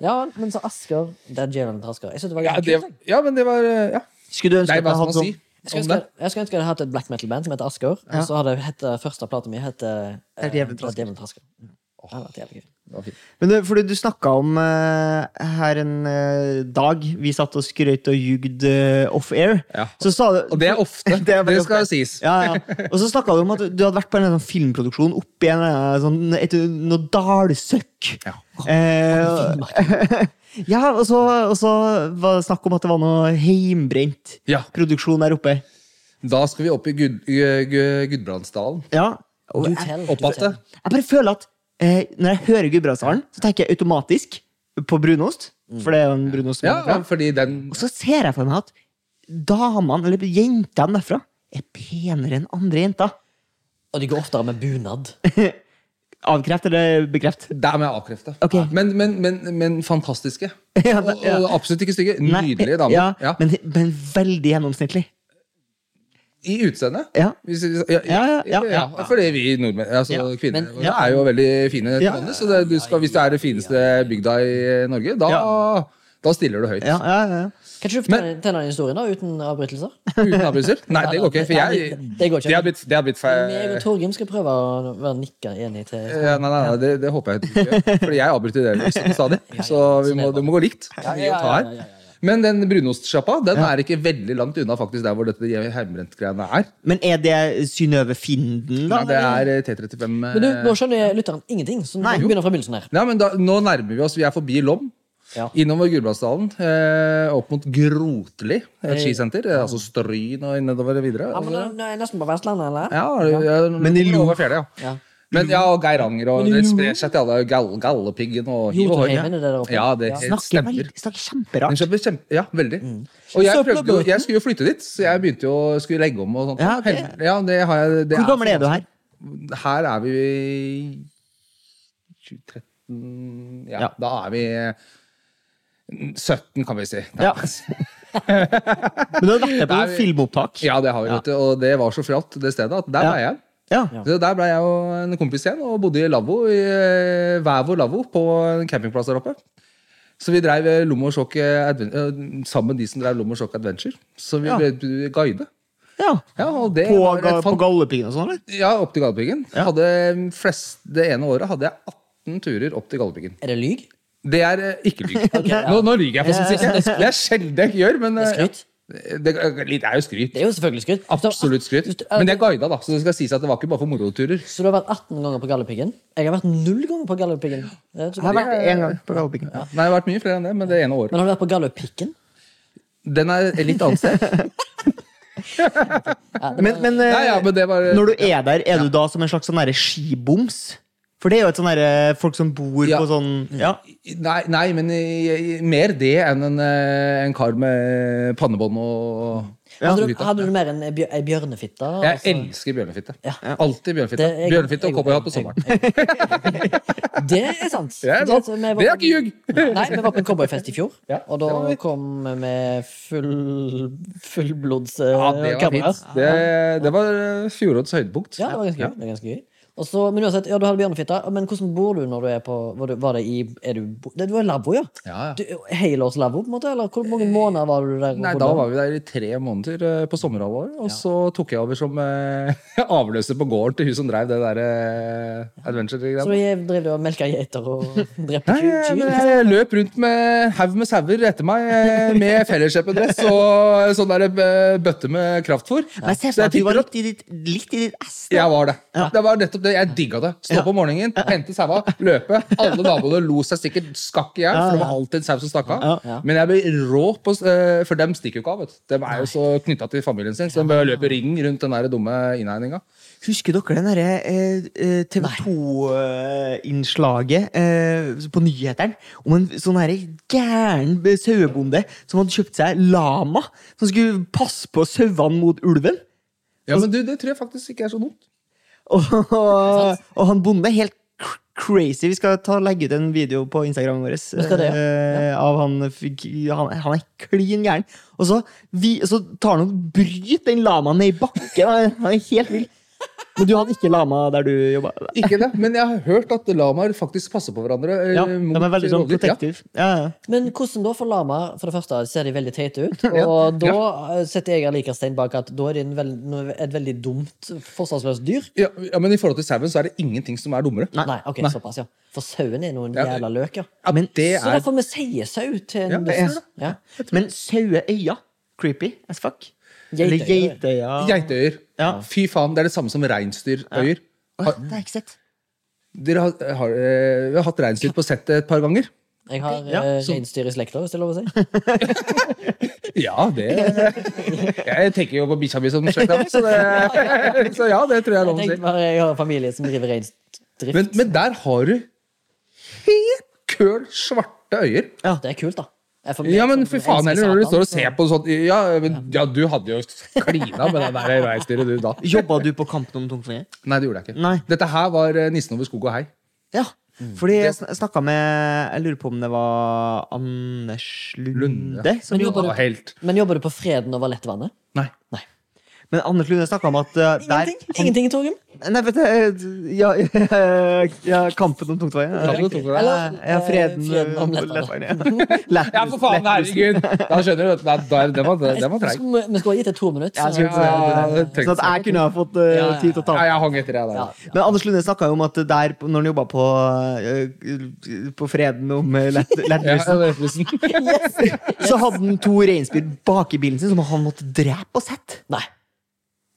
Ja, men så Asker Det er djevelen Asker. Jeg synes det var Ja, det, kult. ja men det var eh, Ja. Skulle du ønske Nei, hva jeg skal man si Jeg skulle ønske jeg skulle ønske jeg hadde hatt et black metal-band som heter Asker. Og så hadde hette, første plata mi hett eh, Det er Djevelen Det er Djevelen Trasker. Det hadde vært jævlig gøy. Det. Men du, fordi du snakka om uh, her en uh, dag vi satt og skrøt og jugde uh, off-air. Ja. Så sa du Og det er ofte. Det er det, skal ofte. sies. Ja, ja. Og så snakka du om at du hadde vært på en sånn filmproduksjon oppi en, eh, sånn, et, noe dalsøkk. Ja. Eh, ja, og så, og så var det snakk om at det var noe heimbrent Ja. produksjon der oppe. Da skal vi opp i Gud, Gud, Gu- Gudbrandsdalen. Ja. Opp igjen. det. jeg bare føler at eh, når jeg hører Gudbrandsdalen, så tenker jeg automatisk på brunost. For det er jo en brunost. som Ja, er derfra. fordi den Og så ser jeg for meg at damene, eller jentene derfra, er penere enn andre jenter. Og de går oftere med bunad. Avkreft eller bekreft? Det er med avkrefte. Okay. Men, men, men, men fantastiske. Ja, Og, ja. og absolutt ikke stygge. Nydelige damer. Ja, Ja. Men, men veldig gjennomsnittlig. I utseendet. Ja. Ja, Ja, ja, ja, ja. Fordi vi nordmenn, altså Ja, kvinner, men- er jo veldig fine. Ja. til vanlig, Så det, du skal, hvis du er det fineste bygda i Norge, da, Ja. da stiller du høyt. Ja, ja, ja. Kan ikke du fortelle den historien da, uten avbrytelser? Uten avbrytelser? Nei, det går ikke. For jeg, Det- det går ikke. Det har blitt, det har blitt Men jeg og feil. Torgrim skal prøve å være nikka enig til Ja, nei, nei, nei det, det håper jeg ikke. Fordi jeg avbryter dere stadig. Så vi må, det må gå likt. Ja, ja, ja, ja, ja, ja. Men den brunostsjappa den er ikke veldig langt unna faktisk der hvor dette hjemmebrentgreiene er. Men er det Synnøve Finden, da? Nei, det er eh, T35 Men du, nå skjønner lytteren ingenting, så Nei. vi begynner fra begynnelsen her. Ja, men da, Nå nærmer vi oss. Vi er forbi Lom. Ja. Innover Gudbrandsdalen. Eh, opp mot Grotli, et skisenter. eh, Altså Stryn og nedover videre. Ja, men det er nesten på Vestlandet, eller? Ja, ja, Men i Lo- ja. Ja. Men ja, og Geiranger, og Men i det sprer seg til alle. Gall, Galdhøpiggen og hiv og hoi. Det. Ja, det Snakker, stemmer. veldig, snakker kjemperart. kjempe, kjempe, ja, veldig. Og jeg, prøvde jo, jeg skulle jo flytte dit, så jeg begynte jo å skulle legge om. og sånt. Ja, okay. Ja, det har jeg, det Hvor gammel er du her? Her er vi 2013 ja, Ja. da er vi 17, kan vi si. Ja. Men du har vært med på noen filmopptak? Ja, det har vi, Ja. Og det var så fjalt, det stedet, at der Ja. ble jeg. Ja. Så der ble jeg og en kompis igjen og bodde i lavvo, i eh, hver vår lavvo på en campingplass der oppe. Så vi drev eh, Lom og Sjokk eh, sammen med de som drev Lom og Sjokk Adventure. Så vi Ja. ble guide. ja. Ja, og det På, ga- på Galdhøpiggen og sånn, eller? Ja, opp til Galdhøpiggen. Ja. Det ene året hadde jeg 18 turer opp til Galdhøpiggen. Er det lyg? Det er ikke lyg. nå, nå lyver jeg for som sist. Det er sjelden jeg gjør, men Det skryt? Det, det er jo skryt. Det er jo selvfølgelig skryt. Absolutt skryt. Men det er guida, da, så det skal sies at det var ikke bare for moroturer. Så du har vært 18 ganger på Galdhøpiggen? Jeg har vært null ganger på Galdhøpiggen. Jeg har vært én gang på Galdhøpiggen. Nei, jeg har vært mye flere enn det, men det ene året. Men har du vært på Galdhøpiggen? Den er litt annet sted. Men, men, Nei, ja, men det var når du er der, er du da som en slags sånn skiboms? For det er jo et sånn derre folk som bor Ja. på sånn Ja. Nei, nei men mer det enn en, eh, en kar med pannebånd og Hadde du, hadde du mer enn ei bjør- ei bjørnefitte? Jeg altså? elsker bjørnefitte. Ja. Alltid bjørnefitte. Jeg, Bjørnefitte og jeg- cowboyhatt på sommeren. Det er sant. Det er sant. Det, var Det er ikke ljug. Nei, vi var på en cowboyfest i fjor, Ja, og da kom vi med full fullblods uh, Ja, det var. Det, det var eh, fjorårets høydepunkt. Ja, det var ganske gøy. Det er ganske gøy. Og så, men uansett, ja, du hadde bjørnefitte. Men hvordan bor du når du er på Var, du, var det i er du, det, du er lavvo, ja? Ja, ja. Du, Helårslavvo, på en måte? Eller hvor mange måneder var du der? Nei. Da var vi der i tre måneder eh, på sommerhalvåret. Og så tok jeg over som eh, avløser på gården til hun som drev det der eh, Så adventure-greiene. jeg drev du og melka geiter og drepte Nei, kyr? men jeg løp rundt med haug med sauer etter meg eh, med felleskjøpedress og sånn der eh, bøtte med kraftfôr. Men jeg ser Så for meg at du var litt i ditt, litt i ditt da. Jeg var det. Det var nettopp det. Jeg digga det. Stå på morgenen, hente saua, løpe. Alle naboene lo seg sikkert skakk i hjel, for det var alltid en sau som stakk av. Men jeg ble rå på eh, For dem stikker jo ikke av. vet du. De er jo så knytta til familien sin, så de bør løper ring rundt den der dumme innhegninga. Husker dere den derre eh, TV 2-innslaget eh, på nyhetene om en sånn herre gæren sauebonde som hadde kjøpt seg lama, som skulle passe på sauene mot ulven? Ja, men du, det tror jeg faktisk ikke er så dumt. Og, og, og han bonde er helt crazy. Vi skal ta legge ut en video på Instagramen vår det, ja. Ja. av han, han Han er klin gæren. Og så, vi, så tar han og bryter den lamaen ned i bakken. Han han er helt vill. Men du hadde ikke lama der du jobba? Ikke det, men jeg har hørt at lamaer faktisk passer på hverandre. eh, Ja, de er veldig sånn rovdyr. Ja. Ja, ja. Men hvordan da for lama? For det første ser de veldig teite ut. Og da setter jeg likerstein bak at da er det en veld, et veldig dumt, forsvarsløst dyr. Ja, ja, Men i forhold til sauen så er det ingenting som er dummere. Nei, ok, såpass, ja. For sauen er noen Ja. jævla løker. Men det Så da derfor vi sier sau til en ja, er- ja. Men saueøya Creepy as fuck. Eller Geitøyer. geitøya. geitøyer. Ja. Fy faen, det er det samme som reinsdyrøyer. Ja. Det har jeg ikke sett. Dere har, har, eh, vi har hatt reinsdyr på settet et par ganger. Jeg har Ja, eh, så- reinsdyr i slekta, hvis det er lov å si. Ja, det Jeg tenker jo på bikkja mi som slekta mi, så, det- så ja, det tror jeg er lov å si. bare jeg har familie som driver reinsdrift. Men, men der har du helt køl svarte øyer. Ja, Det er kult, da. Ja, men fy faen heller, når du står og ser på sånt Ja, men, ja du hadde jo klina med det der reinsdyret, du, da. Jobba du på Kampen om tungtvannet? Nei, det gjorde jeg ikke. Nei. Dette her var eh, Nissen over skog og hei. Ja. Fordi jeg sn- snakka med Jeg lurer på om det var Anders Lunde. Lunde, som Men jobber du, helt Men jobber du på Freden over lettvannet? Nei. Nei. Men Anders Lunde snakka om at uh, der Ingenting, i Torgrim? Nei, vet du eh, Ja, ja Kampen om tungtvannet. Ja, Kampen om tungtvannet. Ja, ja, freden, Eh, freden om lettveien. Ja, for faen, herregud! Da skjønner du at det der- den var, den var treig. Vi vi skulle ha gitt det to minutter. Så- jeg Sånn at jeg kunne ha fått uh, tid til å ta Ja, jeg hang etter det der. Ja. Men Anders Lunde snakka jo om at der, når han jobba på, uh, på Freden om eh, lett, Ja, lettbussen, lettbussen. så hadde han to reinsdyr bak i bilen sin som han måtte drepe og sette. Nei.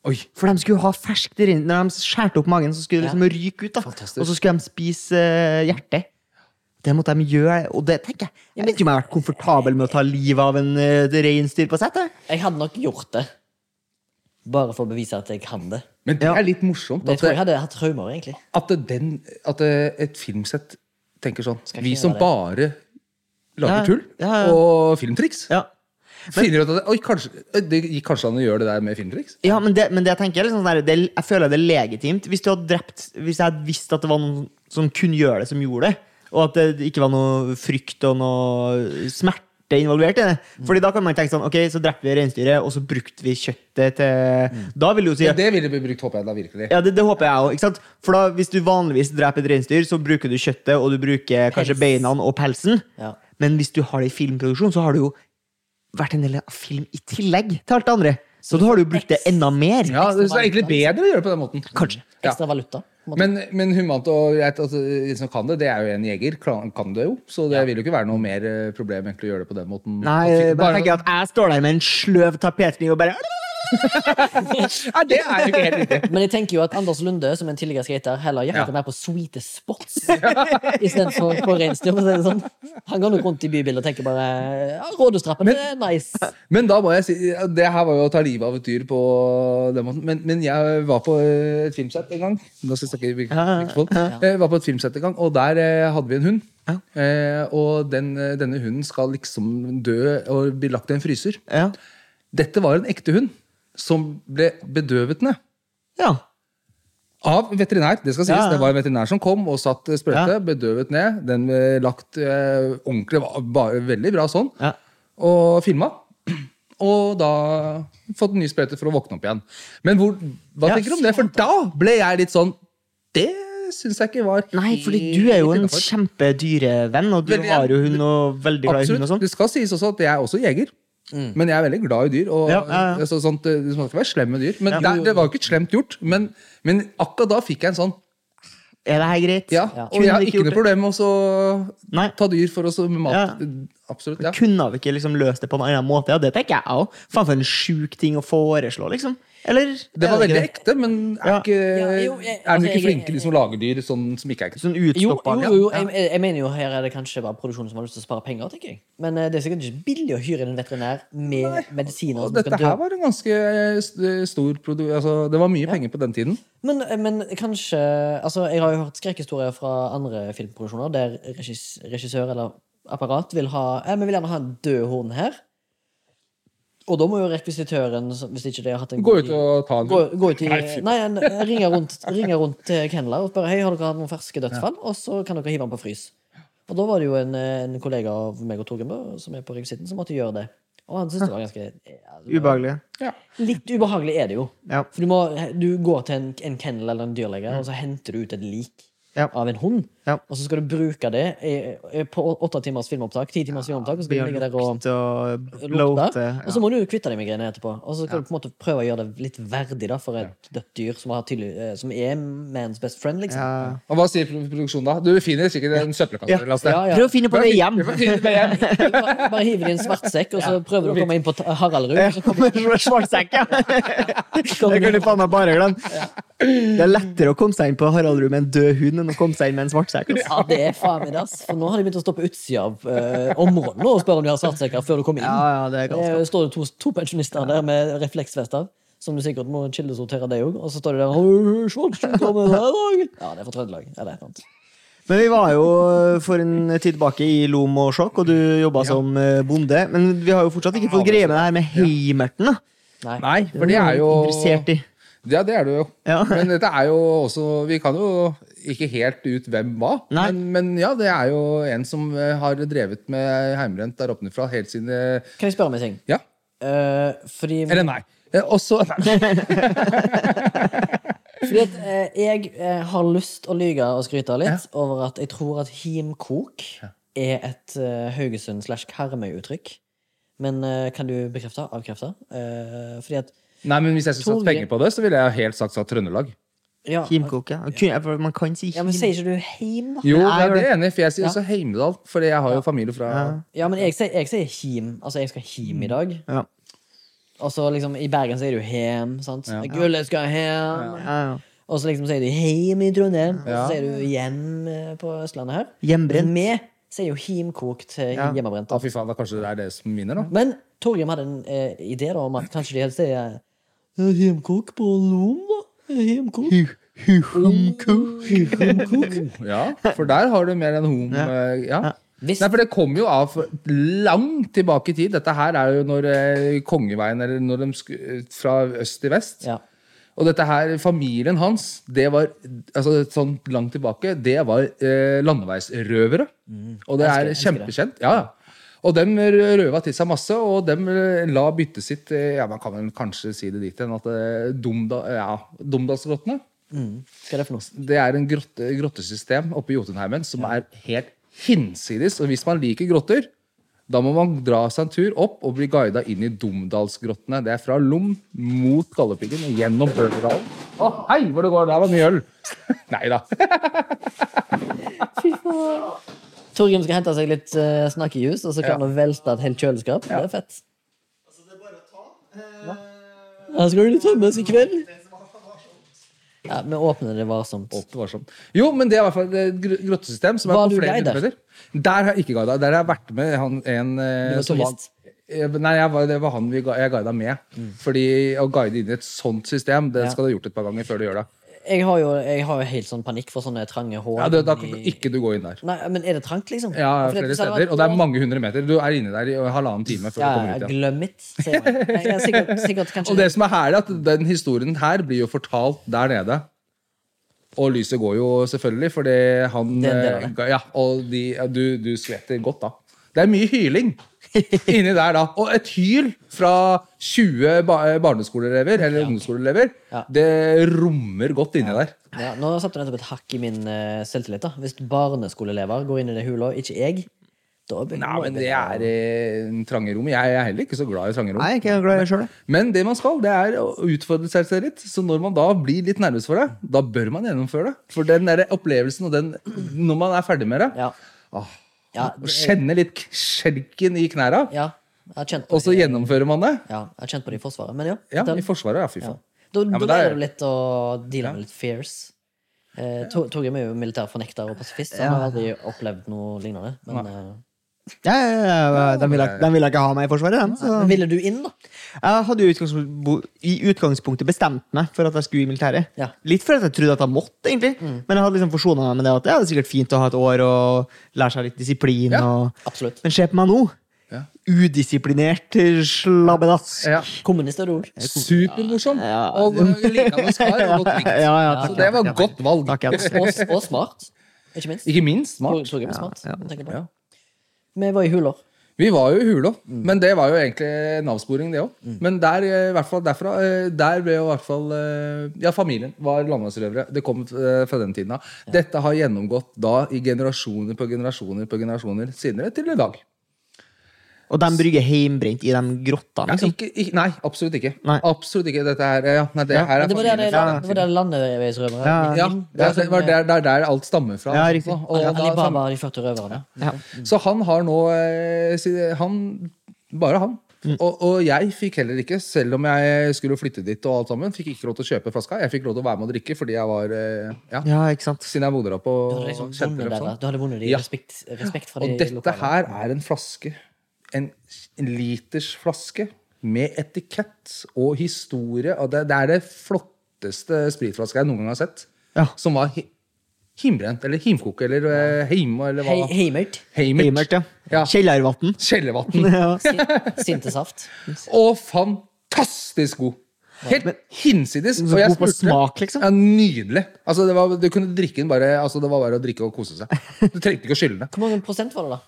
Oi. For de skulle ha ferskt rinn. Når de skjærte opp magen, så skulle det liksom ryke ut. da Fantastisk. Og så skulle de spise eh, hjertet. Det måtte de gjøre, og det tenker jeg Jeg vet ikke om jeg har vært komfortabel med å ta livet av en uh, reinsdyr på settet. jeg. Hadde nok gjort det. Bare for å bevise at jeg kan det. Men det Ja. er litt morsomt Men jeg at, tror jeg hadde hatt traumer, egentlig. at, den, at et filmsett tenker sånn Skal Vi som gjøre bare Ja, lager tull ja, ja. og filmtriks, Ja. Ut at Oi, kanskje, det gikk kanskje an å gjøre det der med filmtriks? Ja, men det, men det jeg tenker er liksom sånn det, Jeg føler det er legitimt. Hvis du hadde drept Hvis jeg hadde visst at det var noen som kunne gjøre det, som gjorde det, og at det ikke var noe frykt og noe smerte involvert i det Fordi da kan man tenke sånn Ok, så drepte vi reinsdyret, og så brukte vi kjøttet til Da vil du jo si Ja, det ville bli brukt, håper jeg da virkelig. Ja, det, det håper jeg òg. For da, hvis du vanligvis dreper et reinsdyr, så bruker du kjøttet, og du bruker kanskje beina og pelsen. Ja. Men hvis du har det i filmproduksjon, så har du jo vært en del av film i tillegg til alt det andre. Så da har du brukt det enda mer. Ja, det er egentlig bedre å gjøre det på den måten. Kanskje. Ja. Ekstra valuta. en måte. Men, men humant og greit, altså, de som kan det, det er jo en jeger. Kan, kan det jo. Så det vil jo ikke være noe mer eh, problem egentlig å gjøre det på den måten. Nei, bare tenker jeg at jeg står der med en sløv tapetkniv og bare Nei, det er jo ikke helt riktig. Men jeg tenker jo at Anders Lunde, som en tidligere skater, heller jakter Ja. mer på sweete spots istedenfor på reinsdyr. Sånn. Han går nok rundt i bybildet og tenker bare ja, Rådhustrappen, det er nice. Men da må jeg si Det her var jo å ta livet av et dyr på den måten. Men, men jeg var på eh, et filmsett en gang. Nå skal jeg snakke. Jeg var på et filmsett en gang, og der eh, hadde vi en hund. Eh, og den, eh, denne hunden skal liksom dø og bli lagt i en fryser. Ja. Dette var en ekte hund som ble bedøvet ned. ja. Av veterinær. Det skal sies. Ja, ja. Det var en veterinær som kom og satt sprøyte, Ja. bedøvet ned. Den ble lagt eh, ordentlig, bare, veldig bra sånn. Ja. Og filma. Og da fått ny sprøyte for å våkne opp igjen. Men hvor, hva tenker du om det? For da ble jeg litt sånn Det syns jeg ikke var Nei, fordi du er jo en kjempedyrevenn, og du Veldig, har jo hund og veldig glad i hund og sånn. Det skal sies også at jeg er også jeger. Men jeg er veldig glad i dyr. Og, Ja, ja, ja. Altså, sånt, eh, Du skal ikke være slem med dyr. Men Ja. det, det var jo ikke slemt gjort. Men, men akkurat da fikk jeg en sånn Er det her greit? Ja, Ja. og jeg har ikke noe problem med å ta dyr for å med mat. Ja. Absolutt. ja Kunne vi ikke liksom løst det på en annen måte? Ja, det tenker jeg òg. Faen for en sjuk ting å foreslå, liksom. Eller? Det var veldig ekte, men er, Ja. ikke, Ja, jo, jeg- er de altså, ikke flinke, de som lager dyr sånn, som ikke er ekte? Sånn Jo, jo, jo, jo jeg, jeg mener jo her er det kanskje bare produksjonen som har lyst til å spare penger. tenker jeg Men eh, det er sikkert ikke billig å hyre inn en veterinær med medisiner. Og dette her var en ganske stor produ... Altså, det var mye penger på den tiden. Men, men kanskje altså Jeg har jo hørt skrekkhistorier fra andre filmproduksjoner der regissør eller apparat vil ha eh, Vi vil gjerne ha en død horn her. Og da må jo rekvisitøren, hvis ikke de har hatt en Gå ut og ta en gå, gå ut i Nei, en, ringe rundt, ringe rundt til kennler og spørre Hei, har dere hatt noen ferske dødsfall. Og så kan dere hive den på frys. Og da var det jo en, en kollega av meg og Torgrim som er på rekvisitten, som måtte gjøre det. Og han syntes det var ganske ja, det var- Ubehagelig. Ja. Litt ubehagelig er det jo. Ja. For du, må, du går til en, en kennel eller en dyrlege, og så henter du ut et lik Ja. av en hund. Ja. Og så skal du bruke det i, på åtte timers filmopptak, ti timers filmopptak, og så skal du ligge der og og lukte. blote. Og så må du kvitte deg med greiene etterpå. Og så skal du på en måte prøve å gjøre det litt verdig da, for et dødt dyr som, har tydelig, eh, som er man's best friend, liksom. Ja. Og hva sier produksjonen da? Du finner sikkert en søppelkasse. Ja. eller sted. Ja, ja. Prøv å finne på det hjem! Bare bare hiv det i en svartsekk, og så prøver du å komme inn på Haraldrud. Svartsekk så kommer Svart ja! Det kunne du faen meg bare glemme. Det er lettere å komme seg inn på Haraldrud med en død hund enn å komme seg inn med en svart sekk. Ja, det er faen meg dass. For nå har de begynt å stå på utsida av eh, området nå og spørre om de har svartsekker før du kommer inn. Ja, ja, det er Det galskap. står det to, to pensjonister der med refleksvester, som du sikkert må kildesortere det òg. Og så står de der «Åh, kommer her òg!» Ja, det er fra Trøndelag. Eller et eller annet. Men vi var jo for en tid tilbake i Lom og Sjokk, og du jobba som eh, bonde. Men vi har jo fortsatt ikke fått greie med det her med heimerten. da. Nei. Nei, for det er jo Interessert i. Ja, det er du jo. Ja. Men dette er jo også Vi kan jo ikke helt ut hvem hva. Men, men ja, det er jo en som eh, har drevet med heimrent der oppe helt siden eh, Kan jeg spørre om en ting? Ja. Uh, fordi Eller nei. Også fordi at, uh, jeg uh, har lyst å lyge og skryte litt over at jeg tror at himkok er et Haugesund slash Karmøy-uttrykk. Men kan du bekrefte? Avkrefte? Fordi at Nei, men hvis jeg skulle satt penger på det, så ville jeg helt sagt sagt Trøndelag. Ja, Kimkok, ja. Man kan si ja, men sier ikke du heim, da? Jo, det er det enig, for jeg sier Ja. også Heimdal. For jeg har jo familie fra Ja, men jeg sier, jeg sier him. Altså, jeg skal him i dag. Ja. Og så liksom, i Bergen sier du heim sant? Ja. Gullet skal heim Ja, ja. Og så liksom sier du heim i Trondheim. Og så sier du hjem eh, på Østlandet her. Hjembrent. Med sier jo himkok til Ja. hjemmebrent. Ja, fy faen, da kanskje det er det som vinner, da. Men Torgrim hadde en eh, idé da om at kanskje de helst sier Heimkok på Lom, da? Himkok. Ja, for der har du mer enn eh, Ja. Hvis, Nei, for det kom jo av langt tilbake i tid. Dette her er jo når eh, Kongeveien, eller når de sku, fra øst til vest. ja. Og dette her, familien hans, det var altså sånn langt tilbake, det var eh, landeveisrøvere. Og det er kjempekjent. Ja, ja. Og dem røva til seg masse, og dem eh, la byttet sitt eh, Ja, man kan vel kanskje si det dit hen at eh, Dumda, ja, Dumdalsgrottene mm. Hva er det for noe? det er en grotte, grottesystem oppe i Jotunheimen som er helt hinsides. Og hvis man liker grotter, da må man dra seg en tur opp og bli guida inn i Dumdalsgrottene. Det er fra Lom mot Galdhøpiggen og gjennom Bøverdalen. Å, hei, hvor det går! Der var mye øl! Nei da. Torgrim skal hente seg litt uh, snakkejus, og så kan han velte et helt kjøleskap. Det er fett. Altså, det er bare å ta. Uh, Ja, skal det tømmes i kveld? Ja, Vi åpner det varsomt. Åpne varsomt. Jo, men det er i hvert fall et grottesystem som er Var på flere hundre meter. Der har jeg ikke guida. Der har jeg vært med han, en eh, Du var som turist? Eh, Nei, jeg var, det var han vi, ga- jeg guida med. Fordi å guide inn i et sånt system, det Mm. Ja. skal du ha gjort et par ganger før du gjør det. Jeg har jo, jeg har jo helt sånn panikk for sånne trange hår. Ja, det, Da kan ikke du gå inn der. Nei, men er det trangt, liksom? Ja, For det- flere steder. Og det er mange hundre meter. Du er inne der i halvannen time før du kommer ut igjen. glem it, sier man. Jeg er sikkert, sikkert kanskje Og det som er herlig, at den historien her blir jo fortalt der nede. Og lyset går jo selvfølgelig, fordi han Det eh, ga- Ja, og de, du, du skvetter godt da. Det er mye hyling inni der da. Og et hyl fra 20 barneskoleelever, eller ungdomsskoleelever, Ja. det rommer godt inni der. ja, Nå satte du nettopp et hakk i min uh, selvtillit. da Hvis barneskoleelever går inn i det hula, ikke jeg, da Nei, men det er eh, trange rom. Jeg er heller ikke så glad i trange rom. Nei, er ikke glad i det sjøl. Men det man skal, det er å utfordre seg selv litt. Så når man da blir litt nervøs for det, da bør man gjennomføre det. For den der opplevelsen og den Når man er ferdig med det, Ja. Åh. Ja, det- kjenne litt skjelken i knæra, ja, og så gjennomfører man det. ja, jeg har kjent på det i Forsvaret. Men ja. Ja, i Forsvaret, ja. Fy ja. faen. Da, men da er- det litt å deale med litt fears. Eh, Torgrim er jo militær fornekter og pasifist, så han har aldri opplevd noe lignende. Men, Ja, ja, ja, de ville de ville ikke ha meg i Forsvaret, Den, Så. ville du inn, da? Jeg hadde jo i i utgangspunktet bestemt meg for at jeg skulle i militæret. Ja. Litt fordi jeg trodde at jeg måtte, egentlig. Men jeg hadde liksom forsona meg med det at ja, det er sikkert fint å ha et år og lære seg litt disiplin. Ja. Og... Absolutt. Men se på meg nå. Ja. Udisiplinert slabbedask. Ja. Kommunist er det ord. Supermorsom. Ja. Og likende skar Og godt likt. Ja, ja, Så det var godt valg. Takk, ja. Og, og smart. Ikke minst. Ikke minst smart. Jeg på. Ja. Vi var i hula. Vi var jo i hula, men det var jo egentlig en avsporing, det òg. Men der, eh, i hvert fall derfra, eh, der ble jo i hvert fall eh, Ja, familien var landmannsrøvere. Det kom fra den tiden av. Dette har gjennomgått da i generasjoner på generasjoner på generasjoner senere til i dag. Og de brygger heimbrent i de grottene, Ja, liksom. ikke, ikke, nei, absolutt ikke. Nei. Absolutt ikke. Dette her, ja, nei, det Ja, her er det var der, det, var der landeveisrøvere Ja. Ja, det, er- det var der, der, der alt stammer fra. Ja, riktig. Og, Og da- Alibaba og de 40 røverne. Ja. Så han har nå eh, Han Bare han. Mm. Og, og jeg fikk heller ikke, selv om jeg skulle flytte dit, og alt sammen, fikk ikke lov til å kjøpe flaska. Jeg fikk lov til å være med og drikke fordi jeg var eh, Ja, Ja, ikke sant. siden jeg bodde der på Du hadde liksom vunnet sånn. der. Du hadde vunnet i Ja. respekt, respekt fra Og dette lokale. her er en flaske. En, en liters flaske med etikett og historie. Og det, det er det flotteste spritflaska jeg noen gang har sett. Ja. Som var hi himbrent, eller himkoke, eller ja. heim, eller hva. He Heimert. Heimert. Heimert, ja. Ja. Kjellervatn. Kjellervatn. Ja. Sintesaft. Og fantastisk god. Helt hinsides. Så Og jeg god på spurte- smak, liksom? Ja, Nydelig. Altså, det var, du kunne drikke den bare altså, Det var bare å drikke og kose seg. Du trengte ikke å skylle det. Hvor mange prosent var det, da?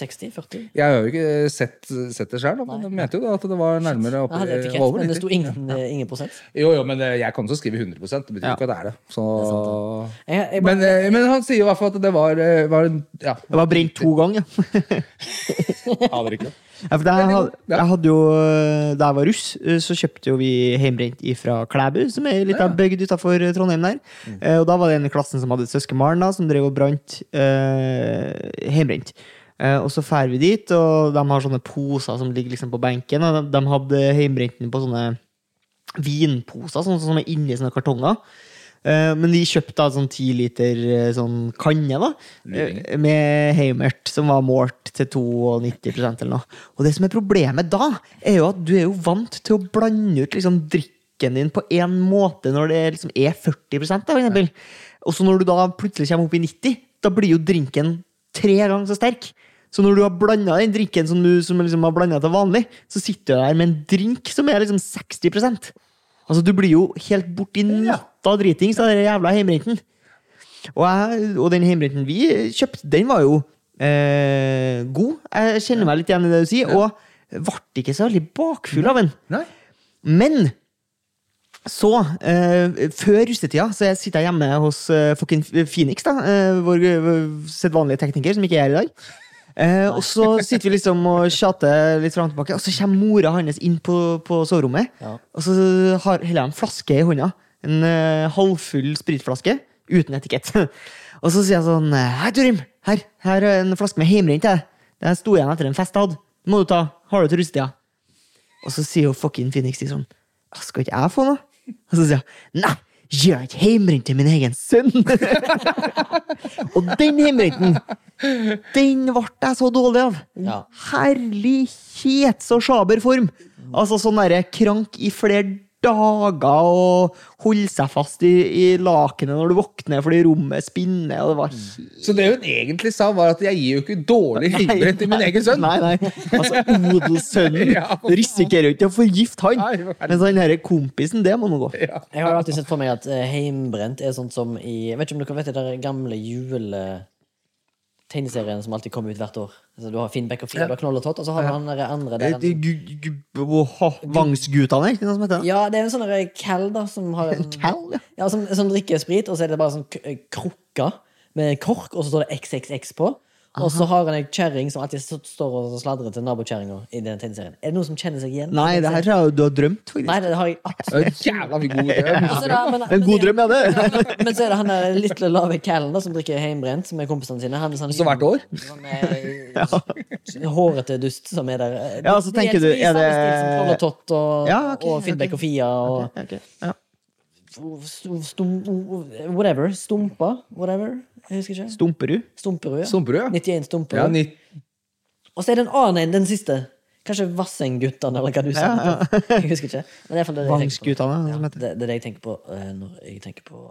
60? 40? Jeg har jo ikke sett, sett det sjøl, men de mente jo da at det var nærmere opp, ja, etikett, over men det 90. sto ingen, eh, ingen prosent. Jo, jo, men eh, jeg kan også skrive 100 Det betyr Ja. ikke at det er det. Så... Jeg, jeg, men, eh, men han sier jo i hvert fall at det var, eh, var en- Ja, Det var brent to ganger. aner ikke. Ja, for jeg, hadde, ja. jeg hadde jo, Da jeg var russ, eh, så kjøpte jo vi heimbrent fra Klæbu, som er litt av bygd utafor Trondheim der. Eh, Og da var det en i klassen som hadde søskenbarn som drev og brant eh. Eh, og så drar vi dit, og de har sånne poser som ligger liksom på benken. Og de, de hadde hjemmebrenten på sånne vinposer sånn som er inni sånne kartonger. Eh, men de kjøpte da sånn ti liter eh, sånn kanne da, med Heimert, som var målt til 92% eller noe. Og det som er problemet da, er jo at du er jo vant til å blande ut liksom drikken din på én måte når det liksom er 40 da, for. Og så når du da plutselig kommer opp i 90, da blir jo drinken tre ganger så sterk. Så når du har blanda den drinken som du som liksom har blanda til vanlig, så sitter du der med en drink som er liksom 60% Altså, du blir jo helt borti natta dritings av den jævla heimrenten. Og, og den heimrenten vi kjøpte, den var jo eh, god. Jeg kjenner meg litt igjen i det du sier, og ble ikke så veldig bakfull av den. Men så, eh, før russetida, så jeg sitter jeg hjemme hos eh, fucking Phoenix, da, eh, vår eh, sedvanlige tekniker, som ikke er her i dag. Eh, og så sitter vi liksom og tjater litt fram og tilbake, og så kommer mora hans inn på, på soverommet. Ja. Og så har heller en flaske i hånda. En eh, halvfull spritflaske uten etikett. og så sier jeg sånn Hei, Torim! Her, her er en flaske med heimrent. jeg. Den sto igjen etter en fest jeg hadde. Den må du ta. Har du til russetida? Og så sier jo fucking Phoenix liksom Skal ikke jeg få noe? Og så sier hun Nei, gir jeg heimrent til min egen sønn? og den heimrenten, den ble jeg så dårlig av. Ja. Herlighet, så sjaber form! Altså sånn derre krank i flere dager og holde seg fast i, i lakenet når du våkner fordi rommet spinner. Og det var helt Så det hun egentlig sa, var at jeg gir jo ikke dårlig heimbrent til min egen sønn. Nei, nei. Altså, odelssønnen Ja, risikerer jo ikke å forgifte han. Mens han her kompisen, det må nå gå. Ja. Jeg har alltid sett for meg at eh, heimbrent er sånt som i Jeg vet ikke om dere vet det der gamle juletegneserien som alltid kommer ut hvert år. Altså, du har Finnbekk og Fia, du har Knoll og Tott, og så har du han der andre der. Eh, gu- gu- åh, Vangsguttene, er ikke det noe som heter? Ja, det er en sånn der Cal, da, som har en, Cal, ja. som, som drikker sprit, og så er det bare sånn k- krukke med kork, og så står det XXX på. Og så har han ei kjerring som alltid står og sladrer til nabokjerringa i den tegneserien. Er det noen som kjenner seg igjen? Nei, det her tror jeg du har drømt, faktisk. Nei, det har jeg absolutt. Jævla god drøm. Og så men- En god drøm, ja, det. Men så er det han der lille lave Callen som drikker heimbrent med kompisene sine. Han sånn, Så hvert år? Eh, hårete dust som er der. Ja, så tenker er du, er det- Knoll og Tott og, Ja, okay, og Finnbekk okay. og Fia og Ok, ja. stum, Whatever. Stumpa. Whatever. Jeg husker ikke. Stumperud? Stumperud. Ja. Stumperud, ja. 91 Stumperud. Ja, ni- Og så er det en annen en, den siste. Kanskje Vassengguttene, eller hva du sa. Ja, Jeg husker ikke. Men det er det jeg tenker på. Ja, det, det er det jeg tenker på eh, når jeg tenker på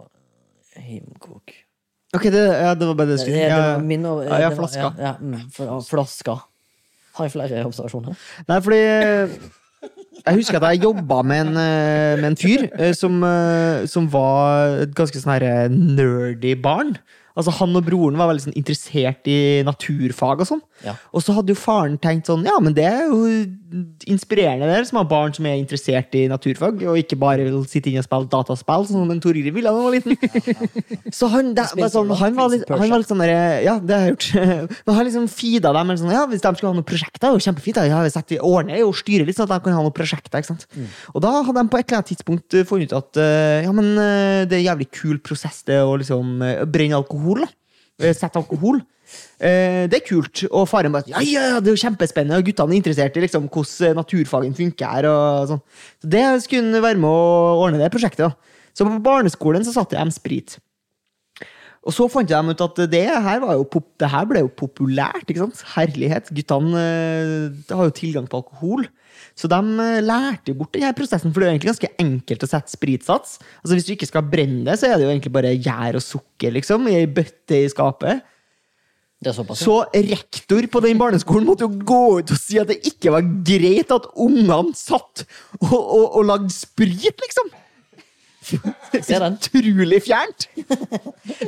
heimkok. Ok, det, ja, det var bare det jeg skulle ja, ja, ja, flaska. Ja, ja, mm, fl- flaska. Har jeg flere observasjoner? Nei, fordi Jeg husker at jeg jobba med eh, med en fyr eh, som, eh, som var et ganske sånn her nerdy barn. Altså Han og broren var veldig sånn interessert i naturfag og sånn. Ja. Og så hadde jo faren tenkt sånn Ja, men det er jo inspirerende der, som har barn som er interessert i naturfag, og ikke bare vil sitte inne og spille dataspill, sånn som en Tor Grim ville da han var liten. Så han, da, var sånn, han, var litt, han var litt sånn der, Ja, det har jeg gjort. Men han liksom feeda dem. Sånn, ja, hvis de skulle ha noen prosjekter, det er jo kjempefint. Ja, hvis vi ordner og styrer litt, sånn at de kan ha noen prosjekter. ikke sant? Og da hadde de på et eller annet tidspunkt eh, funnet ut at eh, ja, men eh, det er en jævlig kul prosess det å liksom brenne alkohol. da. Sette alkohol. Eh, det er kult. Og faren bare ja, ja, det er jo kjempespennende, og guttene er interessert i liksom, hvordan naturfagen funker. og sånn. Så det skulle være med å ordne det prosjektet. da. Så på barneskolen så satte de sprit. Og så fant de ut at det her, jo pop, det her ble jo populært. ikke sant? Herlighet. Guttene eh, har jo tilgang på alkohol. Så de eh, lærte bort denne prosessen, for det er egentlig ganske enkelt å sette spritsats. Altså Hvis du ikke skal brenne det, så er det jo egentlig bare gjær og sukker liksom, i ei bøtte i skapet. Såpass. Så rektor på den barneskolen måtte jo gå ut og si at det ikke var greit at ungene satt og, og, og lagde sprit, liksom! Utrolig fjernt!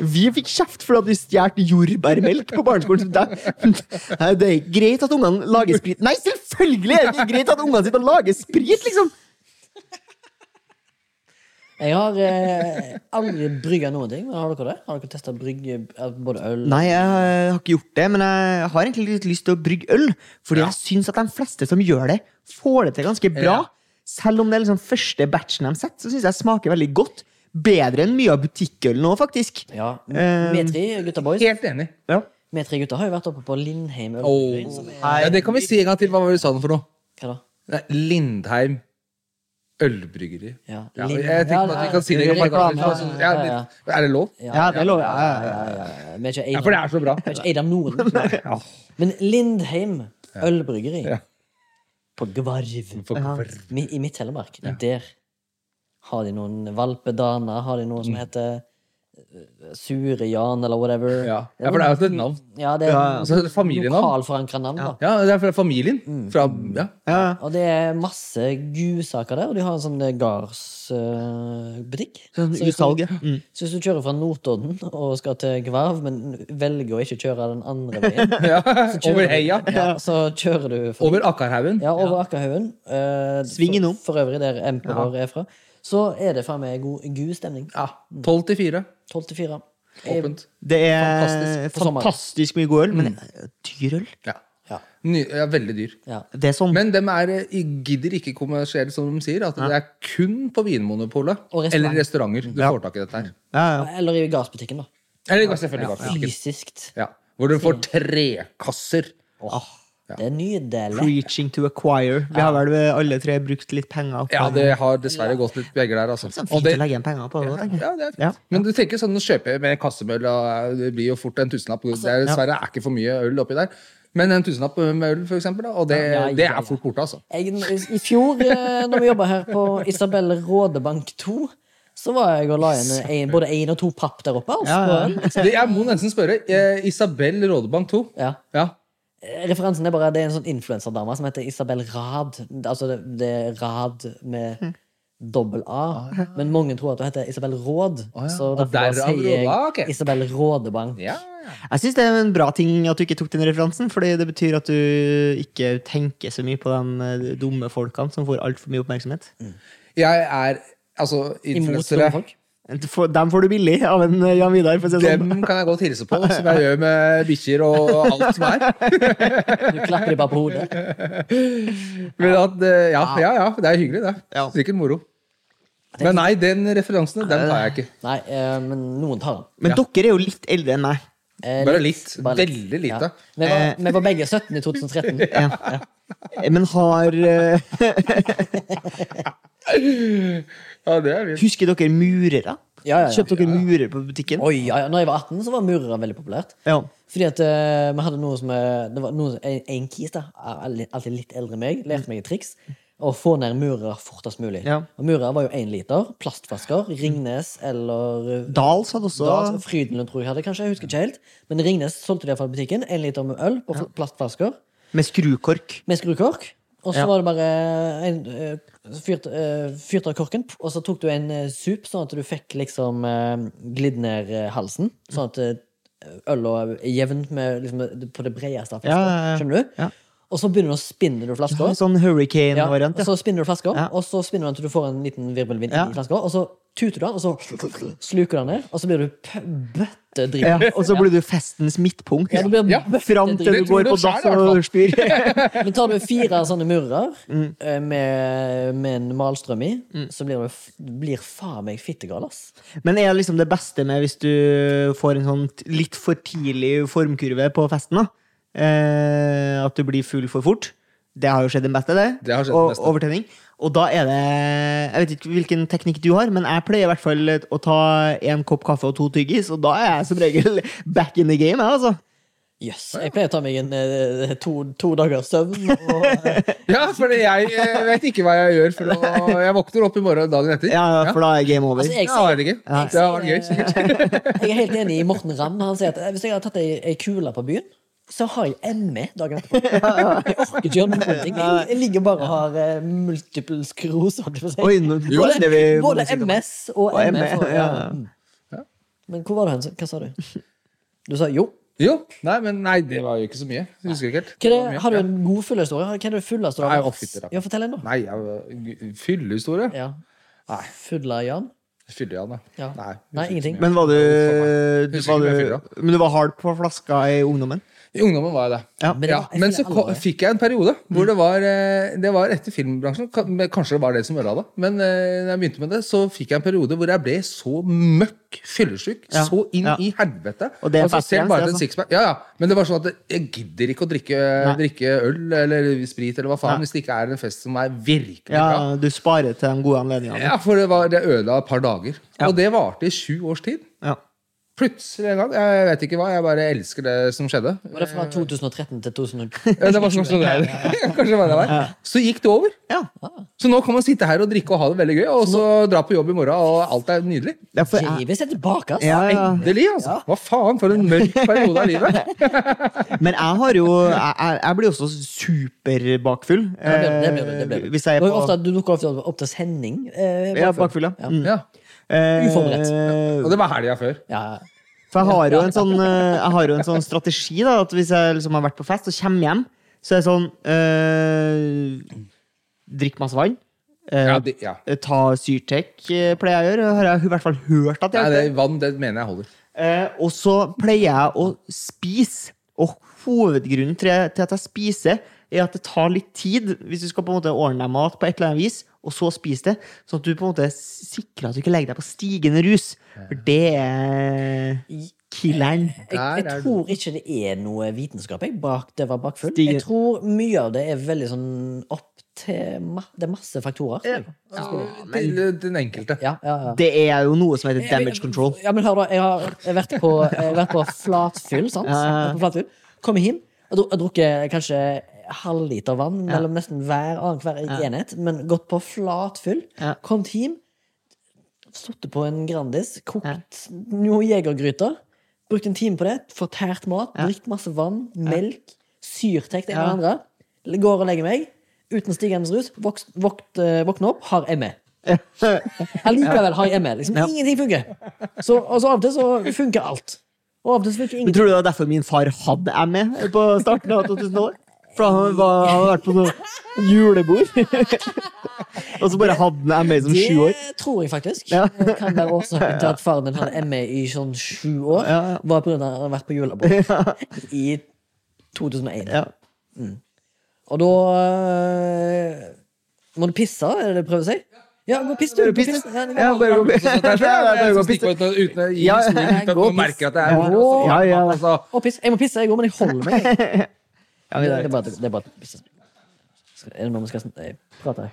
Vi fikk kjeft for at vi stjal jordbærmelk på barneskolen. Det, er greit at ungene lager sprit. Nei, selvfølgelig er det greit at ungene sitter og lager sprit, liksom! Jeg har eh, aldri brygga noen ting. Men har dere det? Har dere testa brygge eh, både øl Nei, jeg har ikke gjort det, men jeg har egentlig litt lyst til å brygge øl. Fordi jeg syns at de fleste som gjør det, får det til ganske bra. Ja. Selv om det er liksom første batchen de setter, så syns jeg smaker veldig godt. Bedre enn mye av butikkøl nå, faktisk. Ja, med Vi tre gutta boys Helt enig. Ja. Vi tre gutta har jo vært oppe på Lindheim Oh. ølbryggeri. som er- Ja, det kan vi si en gang til. Hva var det du sa den for noe? Hva da? Nei, Lindheim ølbryggeri. Ja, Ja, jeg tenker på at vi kan si det. ja, ja, ja, Sånn- Er det lov? Ja, det lover jeg. Ja, Ja, ja. ja, ja. Er lov. Ja, for det er så bra. vi ikke Norden. Men Lindheim ølbryggeri Ja. på Gvarv i Midt-Telemark. Der har de noen valpedaner. Har de noe som heter eh, Sure Jan, eller whatever. Ja. ja, for det er jo et navn. Ja, det er Ja, Altså, det er familienavn. lokalforankra navn. da Ja, det er fra familien. Fra, ja. Ja. Og det er masse gudsaker der, og de har en sånn gardsbutikk. Uh, så, du- ja. Mm. så hvis du kjører fra Notodden og skal til Gvarv, men velger å ikke kjøre den andre veien, ja. kjører Over heia. ja, så kjører du fra, Over Akkarhaugen. Ja, over Akkerhaugen. Uh, Sving innom. For, for øvrig der Emperor er fra. Så er det for meg god, god stemning. Ja. 12 til 4. 12 til 4. Åpent. Det er Fantastisk fantastisk mye god øl, men det er dyr øl. Ja. Ja. Ny, ja, veldig dyr. ja. Det er sånn. Men de er, eh, gidder ikke kommersielle, som de sier. At det er kun på Vinmonopolet restaurant. eller restauranter du Ja. får tak i dette her. Ja, ja. Eller i gassbutikken, da. Eller selvfølgelig Gartbutikken. Fysisk. Ja. Hvor du får trekasser. Det er nydelig. Preaching to acquire. Vi har vel alle tre brukt litt penger på Ja, det har dessverre gått litt begge der, altså. Sånn Og fint det, å legge igjen penger på det. jeg. ja, det er fint. Ja. Men du tenker sånn å kjøpe med en kassemøll, og det blir jo fort en tusenlapp. Det er, dessverre er ikke for mye øl oppi der. Men en tusenlapp med øl, for eksempel, og det, Ja, ja, det ja. er fort borte, altså. Jeg, I fjor, eh, når vi jobba her på Isabel Rådebank 2, så var jeg og la igjen en, både én og to papp der oppe. Altså, Ja, ja. jeg må nesten spørre. Eh, Isabel Rådebank 2. ja. Ja. Referansen er bare det er en sånn influenserdame som heter Isabel Rad. Altså det, det er Rad med dobbel A. Men mange tror at hun heter Isabel Råd. ja. Så derfor sier jeg Råd. Ah, ok. Isabel Rådebank. ja. Jeg syns det er en bra ting at du ikke tok den referansen, Fordi det betyr at du ikke tenker så mye på de eh, dumme folkene som får altfor mye oppmerksomhet. Jeg er altså Imot dumme folk. For- Dem får du billig av en eh, Jan Vidar. For å si sånn. Dem kan jeg godt hilse på, som jeg gjør med bikkjer og alt som er. Du klapper bare på hodet. Men at, eh, ja, ja, ja, det er hyggelig, det. Ja. Sikkert moro. Men nei, den referansen, den tar jeg ikke. Nei, eh, men noen tar den. Men dere er jo litt eldre enn meg. Eh, Bare litt. bare Veldig lite. Ja. Vi, var, vi var begge 17 i 2013. Ja. Men har Ja, det er fint. Husker dere murere? Ja, ja, ja. Kjøpte dere murer på butikken? Oi, ja, ja. Når jeg var 18, så var murere veldig populært. Ja. Fordi at eh, vi hadde noe som eh, Det var noe, en, en kis, da, al- alltid litt eldre enn meg, lærte meg et triks. Å få ned murere fortest mulig. Ja. Og Murere var jo én liter. Plastflasker. Ringnes eller eh, Dals hadde også Dals- Frydenlund tror jeg hadde, kanskje. Jeg husker ikke helt. Men Ringnes solgte de iallfall i butikken. Én liter med øl på fl- plastflasker med skrukork. med skrukork. Og så Ja. var det bare en, eh, fyrt, eh, fyrt av korken, og så tok du en eh, sup, sånn at du fikk liksom glidd ned halsen. Sånn at øla øl og jevnt med liksom, på det bredeste av flaska. Ja, ja, ja. Skjønner du? Ja. Og så begynner du å spinne du flaska. Ja, Sånn Ja, hurricane-variant. og så spinner du flaska, Ja. og så spinner du den til du får en liten virvelvind Ja. i flaska, og så tuter du den, og så sluker du den ned, og så blir du p- Ja, og så blir du festens midtpunkt. Ja, Ja, Fram til du går på dass og spyr. Men tar du fire sånne murrer Mm. eh, med, med en malstrøm i, så blir du blir faen meg fittegal, ass. Men er det liksom det beste med hvis du får en sånn litt for tidlig formkurve på festen? da? Eh, at du blir full for fort? Det har jo skjedd den beste, det. Det har skjedd den og overtenning. Og da er det Jeg vet ikke hvilken teknikk du har, men jeg pleier i hvert fall å ta en kopp kaffe og to tyggis, og da er jeg som regel back in the game. Jeg, altså. Jøss. Jeg pleier å ta meg en eh, to, to dagers søvn. Og, eh, Ja, for jeg eh, vet ikke hva jeg gjør for å Jeg våkner opp i morgen dagen etter. Ja, For da er game over. Altså, jeg Ja, ikke. jeg Det har vært gøy, sikkert. Jeg er helt enig i Morten Ramm. Han sier at hvis jeg hadde tatt ei kule på byen, så har jeg ME dagen etterpå. Jeg orker ikke gjøre noen ting. Jeg, jeg ligger bare og har uh, multiple si. Oi, nå både, vi både. MS og, Og ME. For, ja. ja. Mm. Men hvor var du hen? Hva sa du? Du sa jo. Jo. Nei, men nei, det var jo ikke så mye. Jeg husker ikke helt. Hva er Det det, har du en god fyllehistorie? Hva er det fulleste du har hatt? det. Ja, fortell en, da. Nei, fyllehistorie? Ja. Nei. Fulla Jan? Fylle-Jan. Ja. Nei, Nei, ingenting. Men var du, du, var du Men du var hard på flaska i ungdommen? I ungdommen var jeg det. Ja. Men det var- jeg men så kom, fikk jeg en periode hvor det var eh, Det var etter filmbransjen. Kanskje det var det som ødela det. Men eh, når jeg begynte med det, så fikk jeg en periode hvor jeg ble så møkk fyllesyk. Ja. Så inn Ja. i helvete. Og det er altså, selv bare en altså. sixpack. Ja, ja. Men det var sånn at jeg gidder ikke å drikke, drikke øl eller sprit eller hva faen Nei. hvis det ikke er en fest som er virkelig bra. Ja, du sparer til de gode anledningene. Ja, for det, var, det ødela et par dager. Ja. Og det varte i sju års tid. Ja. Plutselig en gang. Jeg vet ikke hva. Jeg bare elsker det som skjedde. Var det fra 2013 til 2000? Ja, det var sånn som det er. Kanskje det var det var. Så gikk det over. Ja. Så nå kan man sitte her og drikke og ha det veldig gøy, og så dra på jobb i morgen, og alt er nydelig. Ja, for jeg, Givis er tilbake, altså. ja, ja. Endelig, altså. Hva faen, for en mørk periode av livet. Men jeg har jo Jeg, jeg- blir også superbakfull. Ja, det, det blir det, det blir Eh. Hvis jeg er på ofte, du dukker ofte opp til sending. Eh, Ja, bakfull. bakfull, ja. Mm. Eh, Uforberedt. Og det var helga før. Ja. For jeg har jo en sånn, eh, jeg har jo en sånn strategi, da, at hvis jeg liksom har vært på fest og kommer hjem, så er det sånn øh, Drikk masse vann. Eh, Ja, det, ja. Ta Syrtec, pleier jeg å gjøre. Har jeg i hvert fall hørt at Nei, jeg det, gjør. vann det mener jeg holder. Eh, og så pleier jeg å spise. Og hovedgrunnen til, til at jeg spiser, er at det tar litt tid hvis du skal på en måte ordne deg mat på et eller annet vis, og så spise det. Sånn at du på en måte sikrer at du ikke legger deg på stigende rus. For det er killeren. Jeg, jeg tror ikke det er noe vitenskap jeg, bak det var bakfull. Jeg tror mye av det er veldig sånn opp til ma Det er masse faktorer. Ja, men Til den enkelte. Ja, ja, ja. Det er jo noe som heter damage control. Ja, men hør da, Jeg har vært på, jeg har vært på flatfyll. sant? På flatfyll. Kommer hjem og drukket kanskje halvliter vann mellom nesten hver annenhver enhet, men gått på flatfyll. Ja. Kommet hjem, sittet på en Grandis, kokt noe jegergryter, brukt en time på det, fortært mat, drikket masse vann, melk, syrtekt og det andre. Går og legger meg uten stigende rus, eh, våkner opp, har ME. Allikevel har jeg ME. Liksom, Ja. Ingenting funker. Så, og så av og til så funker alt. Og av og til så funker Men tror du det var derfor min far hadde ME på starten av 2000-tallet? For han, var, han hadde vært på noe julebord. og så bare hadde han ME som sju år. Det tror jeg faktisk. Ja. Det kan være årsaken til at faren din hadde ME i sånn sju år. Ja, ja. Var av at han hadde vært på julebord i 2001. Ja. Og da øh, Må du pisse, er det det du prøver å si? Ja, gå og piss, du. Piss. piss. Ja, Ja, bare gå og er sånn, Ja, ja, uten å gi Ja, historien ja, uten at man merker at det er Ja, altså, ja, ja. altså, Og piss. Jeg må pisse, jeg òg, men jeg holder meg. Ja, Det er bare, det er bare Er det noe vi skal eh, prate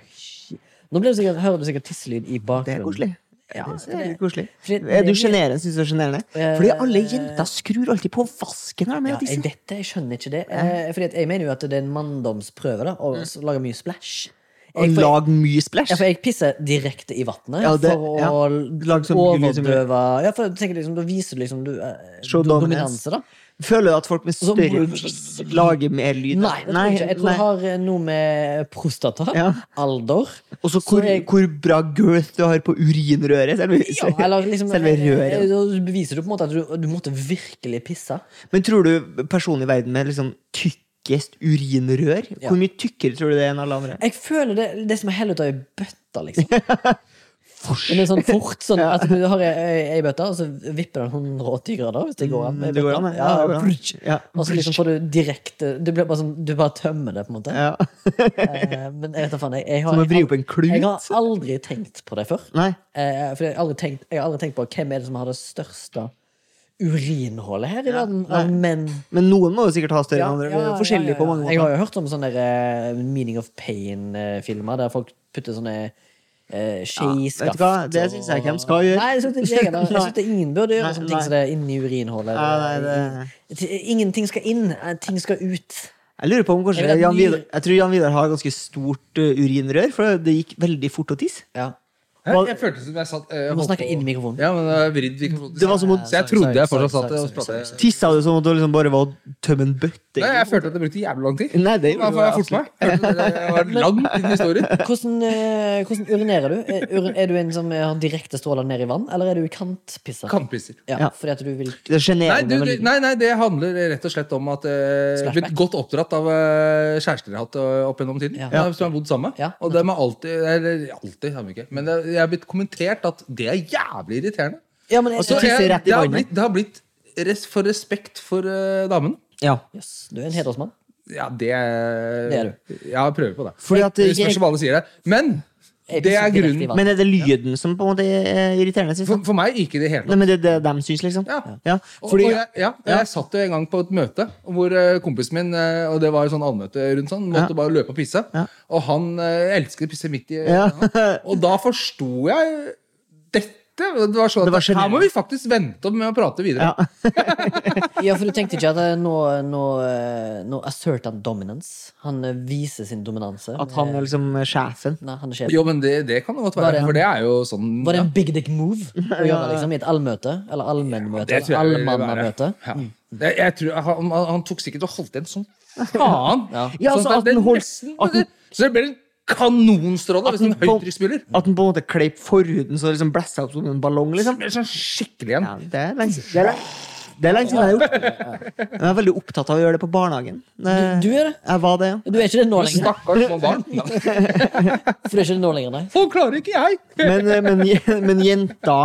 Nå blir det sikkert, hører du sikkert tisselyd i Det bakgrunnen. er koselig. Ja, Det er koselig. Fordi- Er du sjenerende? Syns du det er sjenerende? Eh, Fordi alle jenter skrur alltid på vasken her de er Ja, og jeg vet det, jeg skjønner ikke det. Eh, fordi at jeg mener jo at det er en manndomsprøve da, å s- lage mye splash. Og Jeg, for, lag mye splash. ja, for jeg pisser direkte i vannet Ja, det- for å ja. Lag så mye lyd som mulig. overdøve Ja, for jeg tenker liksom, Da viser du liksom du, eh, Show do- dominance. dominanse, da. Føler du at folk med større lager mer lyd? Nei, det tror jeg ikke. Jeg tror det har eh, noe med prostata, Ja. alder Og så hvor, jeg- hvor bra girth du har på urinrøret. Selve, ja, eller liksom, selve røret. eh, Da beviser du på en måte at du, du måtte virkelig pisse. Men tror du personen i verden med liksom tykkest urinrør Ja. Hvor mye tykkere tror du det er enn alle andre? Jeg føler det, det som er helt ut av ei bøtte, liksom. Men sånn fort, sånn at du har ei, bøtte, og så vipper den 180 grader, hvis det går an. Det går an. Ja. Ja. Og så liksom får du direkte Du, blir bare sånn, du bare tømmer det, på en måte. Ja. Eh, men jeg vet da faen, jeg, jeg har, jeg, jeg har aldri tenkt på det før. Nei. Eh, for jeg har, aldri tenkt, jeg har aldri tenkt på hvem er det som har det største urinhullet her i verden Ja, men, Men noen må jo sikkert ha større enn andre. ja, forskjellig ja, ja. på mange måter. Jeg har jo hørt om sånne eh, Meaning of Pain-filmer, der folk putter sånne uh, skiskaft hva? Det synes jeg ikke de skal gjøre. Nei, jeg synes jeg synes det ingen burde gjøre sånne ting som det er inni urinhullet. Ja, det- Ingenting skal inn, eh, ting skal ut. Jeg lurer på om kanskje Jan Vidar Jeg tror Jan Vidar har ganske stort uh, urinrør, for det gikk veldig fort å tisse. Ja. Hæ? Jeg følte som jeg satt eh, Du må snakke inn i mikrofonen. Ja, men det vridd mikrofonen. Det var som om, Så jeg trodde jeg fortsatt satt og pratet. Tissa du som om du liksom bare var å tømme en bøtte? Nei, jeg følte at det brukte jævlig lang tid. Nei, det gjorde jeg fort meg? Jeg følte det var langt inn i historien. Hvordan, eh, hvordan urinerer du? Er, er du en som har direkte stråler ned i vann, eller er du kantpisser? Kantpisser. Ja, fordi at du vil Det Nei, du, du, nei, nei, det handler rett og slett om at eh, jeg uh, blitt godt oppdratt av uh, kjærester jeg har hatt eh, opp gjennom tiden. Ja. Ja. Som har bodd sammen. Ja. Og dem har alltid Eller alltid, har vi ikke. Men det, jeg har blitt kommentert at det er jævlig irriterende. Ja, men jeg, altså, så Så jeg, det har blitt, det har blitt res, for respekt for uh, damen. Ja. Yes, du er en hedersmann. Ja, det Det er du. Ja, jeg prøver på det. Fordi at spørs om alle sier det. Men Det er grunnen. Men er det lyden som på en måte er irriterende? Synes For, for meg ikke i det hele Nei, tatt. men det er det de syns, liksom? Ja. Ja, fordi, og jeg, ja, Ja. jeg satt jo en gang på et møte hvor eh, kompisen min eh, Og det var jo sånn allmøte rundt sånn, måtte Ja. bare løpe og pisse. Ja. Og han eh, elsket å pisse midt i Ja. Og da forsto jeg dette. Det var sånn Det var at Her må vi faktisk vente med å prate videre. Ja. Ja, for du tenkte ikke at eh, nå, nå, eh, nå assert han dominance? Han eh, viser sin dominanse. At han er liksom sjefen. Nei, han er sjefen. Jo, men det, det kan det godt være. det- For det er jo sånn Var det en big dick move å gjøre liksom, i et allmøte? Eller allmennmøte? Ja, allmannamøte? Ja. Jeg, jeg tror, han, han tok sikkert og holdt igjen som faen. Ja. Ja, Sånn altså, sånn, det, at den holdt- nesten, at den- Så det ble en kanonstråle hvis en høytrykksspyler. At den på en måte kleip forhuden så det liksom blæssa opp som en ballong. liksom Det ble sånn skikkelig en. ja, Det er lenge siden det er, lenge- er siden jeg har gjort det. Jeg er veldig opptatt av å gjøre det på barnehagen. Du, du er det? Jeg var det, ja. Du er ikke det nå lenger? Stakkars små barn. For du er ikke det nå lenger, nei? Sånn klarer ikke jeg! Men, eh, men, men jenta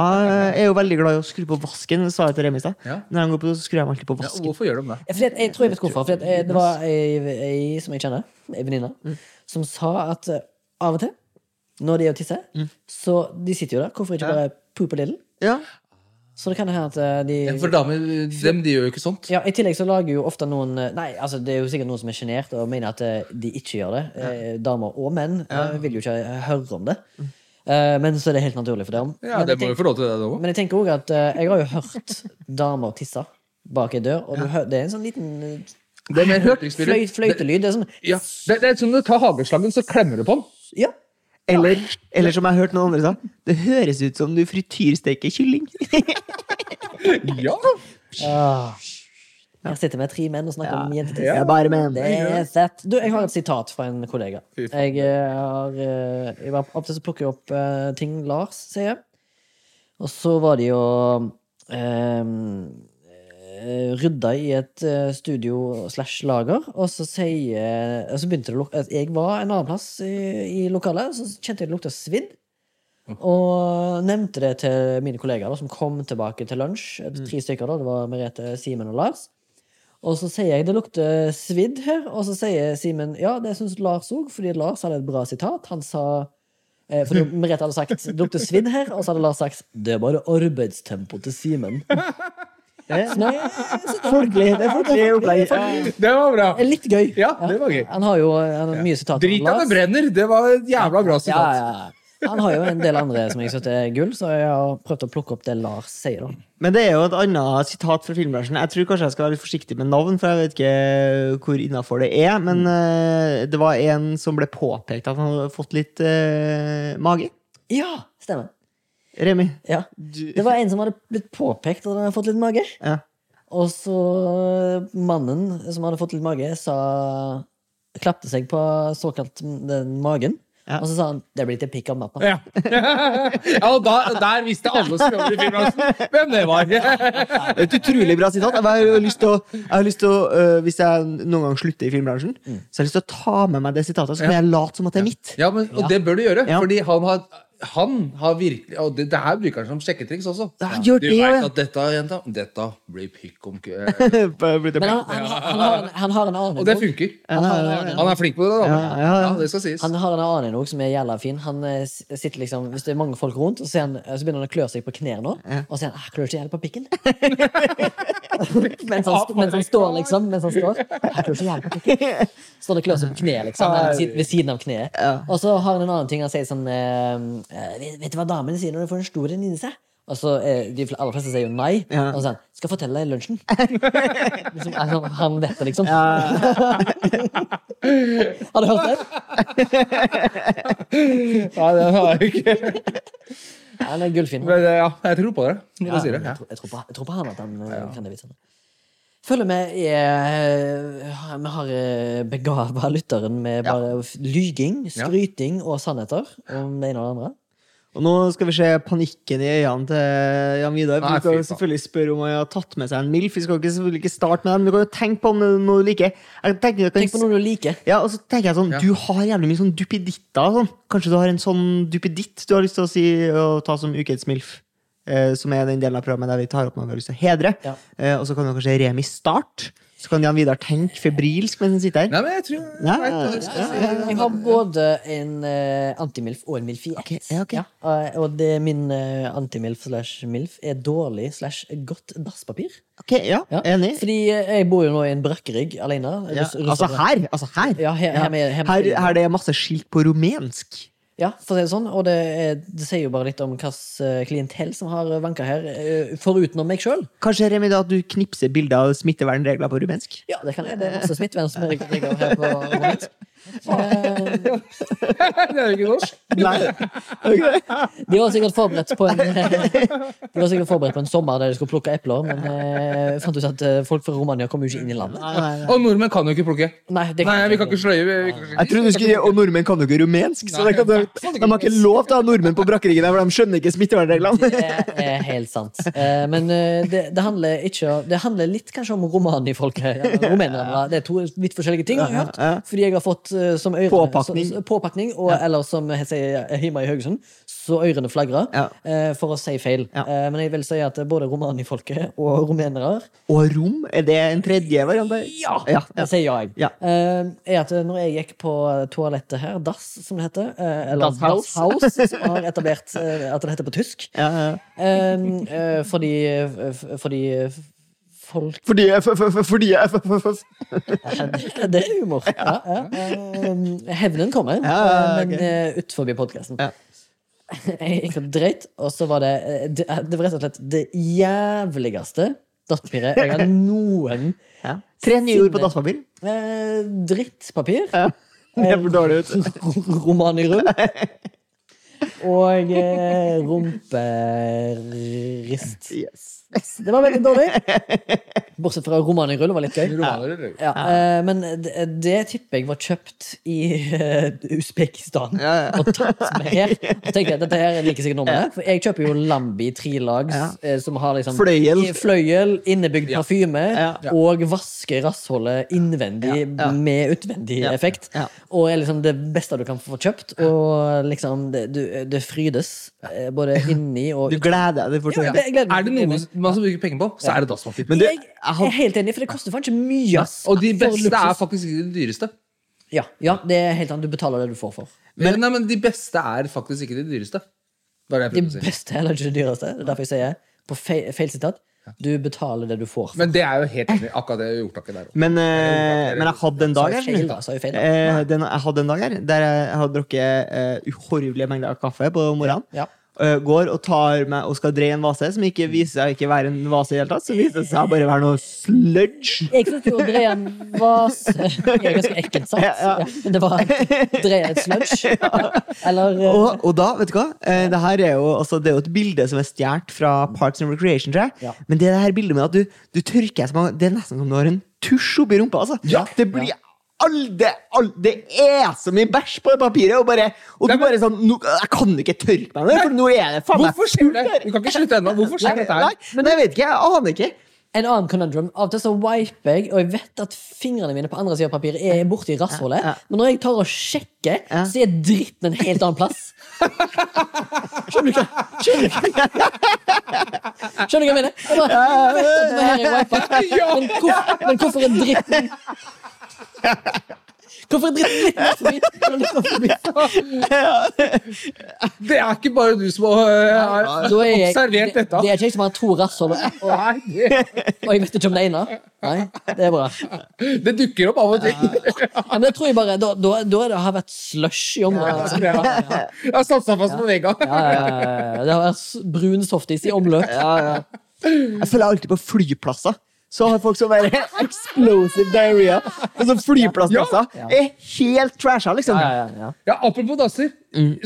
er jo veldig glad i å skru på vasken, sa jeg til Remi i stad. Ja. Når han går på, så skrur de alltid på Ja, vasken. hvorfor gjør de det? Jeg, jeg tror jeg vet hvorfor. For eh, det var ei, ei som jeg kjenner, ei venninne, som sa at eh, av og til, når de er og tisser, så de sitter jo der. Hvorfor ikke bare poop a little? Ja. Så det kan hende at eh, de For damer dem, de gjør jo ikke sånt. ja, I tillegg så lager jo ofte noen eh, Nei, altså det er jo sikkert noen som er sjenert og mener at eh, de ikke gjør det. Eh, Damer og menn eh, vil jo ikke høre om det. Eh, men så er det helt naturlig for dem. Ja, men, det jeg må jo tenk, få lov til det, da òg. men jeg tenker også at eh, jeg har jo hørt damer tisse bak ei dør, og du hø det er en sånn liten eh, Det er mer høytrykksspyler. fløy, fløytelyd. Det er sånn Ja, det, det er som når du tar hageslangen, så klemmer du på den. Ja. Eller, eller som jeg har hørt noen andre sa, det høres ut som du frityrsteker kylling. Ja! Jeg sitter med tre menn og snakker om jentetiss. Bare med Det er fett. Du, jeg har et sitat fra en kollega. Jeg eh, har eh, jeg var Opp til så plukker jeg opp eh, ting Lars sier. Og så var det jo eh, rydda i et eh, studio slash lager, og så sier Og så begynte det å lukte Jeg var en annen plass i, i lokalet, så kjente jeg det lukta svidd. Og nevnte det til mine kollegaer da, som kom tilbake til lunsj. Et- Tre stykker, da. Det var Merete, Simen og Lars. Og så sier jeg det lukter svidd her, og så sier Simen ja, det syns Lars òg, fordi Lars hadde et bra sitat. Han sa eh, For Merete hadde sagt det lukter svidd her, og så hadde Lars sagt det er bare arbeidstempoet til Simen. Folkelig, det er folkelig opplegg. Det var bra. litt gøy. Ja, det var gøy. Han har jo mye sitater. Drit at det brenner! Det var et jævla bra Ja, sitat. ja. Han har jo en del andre som jeg syns er gull, så jeg har prøvd å plukke opp det Lars sier. da Men det er jo et annet sitat fra filmbransjen. Jeg tror kanskje jeg skal være litt forsiktig med navn, for jeg vet ikke hvor innafor det er. Men eh, det var en som ble påpekt at han hadde fått litt uh, mage. Ja, stemmer. Remi. Ja. Du, Det var en som hadde blitt påpekt at han hadde fått litt mage. ja. Og så mannen som hadde fått litt mage, sa Klapte seg på såkalt den magen. Ja. Og så sa han det blir til pikk om natta. Ja, ja og da, der visste alle som jobber i filmbransjen hvem det var. Et utrolig bra sitat. Jeg har lyst til å, jeg har lyst til å øh, Hvis jeg noen gang slutter i filmbransjen, så har jeg lyst til å ta med meg det sitatet, så kan jeg late som at det er mitt. Ja, men, og det bør du gjøre, Ja. fordi han har, han har virkelig Og det, det her bruker han som sjekketriks også. Ja, han gjør du det, ja. vet at dette, jenta, dette blir pikk om kø. Men han, han, han, har, en- han har en annen Og det funker. Han har Han er flink på det, da. Ja, ja, ja. det skal sies. Han har en annen en også som er jævla fin. Han eh, sitter liksom, Hvis det er mange folk rundt, og så, han, så begynner han å klø seg på knærne, nå, og så sier han ah, 'klør ikke jævlig på pikken'? mens, han, mens han står, liksom. Mens han står. «Ah, klør ikke jævlig på pikken. Står det og klør seg på kneet, liksom. Ved- ved siden av kneet. Og så har han en annen ting. Han sier sånn eh, eh, vet, vet du hva damene sier når de får en stor en inni seg? Og så eh, De aller fleste sier jo nei. Ja. Og så sier han 'skal fortelle deg i lunsjen'. liksom, altså, han vet det, liksom. Har du hørt det? Nei, det har jeg ikke. Han er gullfin. Eh, ja, jeg tror på det. Ja, jeg, tror, jeg, tror på, jeg tror på han at han eh, kan det vitsene. Følger vi er Vi har eh, begava lytteren med bare lyging, skryting og sannheter om det ene og det andre. Og nå skal vi se panikken i øynene til Jan Vidar. Vi skal selvfølgelig spørre om han har tatt med seg en MILF. Vi skal ikke, selvfølgelig ikke starte med den, men du kan jo tenke på noe du liker. Jeg tenker, jeg kan- Tenk på noe du liker. Ja, og så tenker jeg sånn, Ja. Du har jævlig mye sånn duppeditter. Sånn. Kanskje du har en sånn duppeditt du har lyst til å si å ta som ukens MILF? Eh, som er den delen av programmet der vi tar opp noen vi har lyst til å hedre. Ja. Eh, og så kan vi kanskje Remi starte. Så kan Jan Vidar tenke febrilsk mens han sitter her. Nei, men jeg tror Ja, ja, jeg. Jeg har både en uh, antimilf og en milf i ett. Ok, ja, eh, og det min uh, antimilf slash milf er dårlig slash godt dasspapir. Ok, ja, Ja. Enig. Fordi jeg bor jo nå i en brakkerigg alene. Ja. Russ- Altså her! Altså her. Ja, her, her, med, her, Her, her det er masse skilt på rumensk. Ja, for å si det sånn, og det, er, det sier jo bare litt om hvilket klientell som har vanka her, eh, foruten meg sjøl. Kanskje Remi, da at du knipser bilder av smittevernregler på rumensk? Ja, det kan jeg. Det er masse smittevernregler her på rommet. Eh, Det er jo ikke norsk. Nei. De var sikkert forberedt på en De var sikkert forberedt på en sommer der de skulle plukke epler, men eh, fant ut at eh, folk fra Romania kom jo ikke inn i landet. Og nordmenn kan jo ikke plukke. Nei, det Nei, vi kan ikke sløye. Vi, vi kan ikke... Jeg trodde du skulle Og nordmenn kan jo ikke rumensk, så det kan, de, de har ikke lov til å ha nordmenn på brakkeriggen, for de skjønner ikke smittevernreglene. Det er, helt sant. Eh, men eh, det, det handler ikke Det handler litt kanskje om romanifolket. Rumenerne. Det er to vidt forskjellige ting, har jeg hørt. Fordi jeg har fått eh, som ørene Påpakning. så- påpakning og, Eller som jeg sier hjemme i Haugesund, så ørene flagrer. Ja. eh, For å si feil. Ja. Eh, Men jeg vil si at både romanifolket og rumenere Og rom, er det en tredje variant? Ja! ja, ja. Det sier jeg. Ja. Eh, er at når jeg gikk på toalettet her, dass, som det heter, eh, eller Das. Das som har etablert eh, at det heter på tysk Ja, ja. eh, eh, Fordi Fordi folk Fordi jeg Fordi f- Det er humor. Ja, ja. Eh, hevnen kommer, eh, men uh, utenfor podkasten. Ja. Jeg gikk og dreit, og så var det eh, Det, det var rett og slett det jævligste dattpapiret jeg har noen ja. Tre nye ord på dasspapir. eh, Drittpapir. Ja. Det er for dårlig ut. Romanirull. Og eh, rumperist. Yes. Det var veldig dårlig. Bortsett fra romanirull, var litt gøy. Romaner, eller? Ja, eh, men det, det tipper jeg var kjøpt i uh, Usbekistan Ja, ja. og tatt med her. Så tenkte jeg dette her liker sikkert nordmennene. For jeg kjøper jo Lambi trilags, Ja. eh, som har liksom Fløyel. fløyel innebygd parfyme, Ja. og vasker rassholdet innvendig Ja, ja. med utvendig Ja. effekt. Ja. Og er liksom det beste du kan få kjøpt. Og liksom, det, du, det frydes både inni og Du gleder deg. Ja, ja, jeg gleder meg Er det noe man skal bruke penger på, så er det dassmaskin. Men du, jeg er helt enig, for det koster faen ikke mye. ass. Og de beste er faktisk ikke de dyreste. Ja, ja, det er helt annet. Du betaler det du får for. Men, nei, men de beste er faktisk ikke de dyreste. Bare det De å si. beste er heller ikke de dyreste. Det er derfor jeg sier på feil, feil sitat. Du betaler det du får for. Men det er jo helt enig. Akkurat det ordtaket der også. men, eh, men jeg hadde en dag her. jeg feil, da? Sa jeg feil, da? Eh, den, jeg hadde en dag her der jeg hadde drukket eh, uhorvelige mengder kaffe på morgenen. Ja. Eh, går og tar meg og skal dreie en vase, som ikke viser seg å ikke være en vase i det hele tatt, Som viser det seg å bare være noe sludge. Jeg jo å dreie en vase Det er ganske ekkelt sant? Ja, ja. Ja, men det var dreie et sludge. Eller eh, Og, og da, vet du hva? Eh, det her er jo, altså, det er jo et bilde som er stjålet fra Parks and Recreation, tror jeg. Ja. Men det er det her bildet med at du, du tørker som, Det er nesten som du har en tusj oppi rumpa. Altså. Ja. Det blir aldri, aldri, Det er så mye bæsj på det papiret! Og, bare, og Nei, du bare sånn nå, Jeg kan ikke tørke meg med det, for nå er det faen meg Hvorfor skjer det? Du kan ikke slutte ennå. Hvorfor skjer dette Nei, her? men jeg vet ikke. Jeg aner ikke. en annen conundrum. Av og til så wiper jeg, og jeg vet at fingrene mine på andre siden av papiret er borti rasshålet. Ja, ja. Men når jeg tar og sjekker, Ja. så er dritten en helt annen plass. Skjønner du hva Skjønner du hva Skjønner du hva jeg mener? Jeg bare, jeg vet at det var her jeg wipa, men, hvor, men hvorfor er dritten Hvorfor er? Det er ikke bare du som har er observert dette. det er ikke jeg som har to rasshold, og, det, jeg vet ikke om det ene. Nei, det er bra. det dukker opp av og til. Ja, men det tror jeg bare Da, da, da er det har vært slush i området. Ja, ja, ja. Jeg har satsa fast på vegga. Ja, ja, ja, ja. Det har vært brun softis i omløp. Jeg føler alltid på flyplasser. Så har folk sånn er explosive diarrhea. Og så flyplassplasser Ja. er helt trasha, liksom. Ja, ja, ja. Ja, Apropos dasser.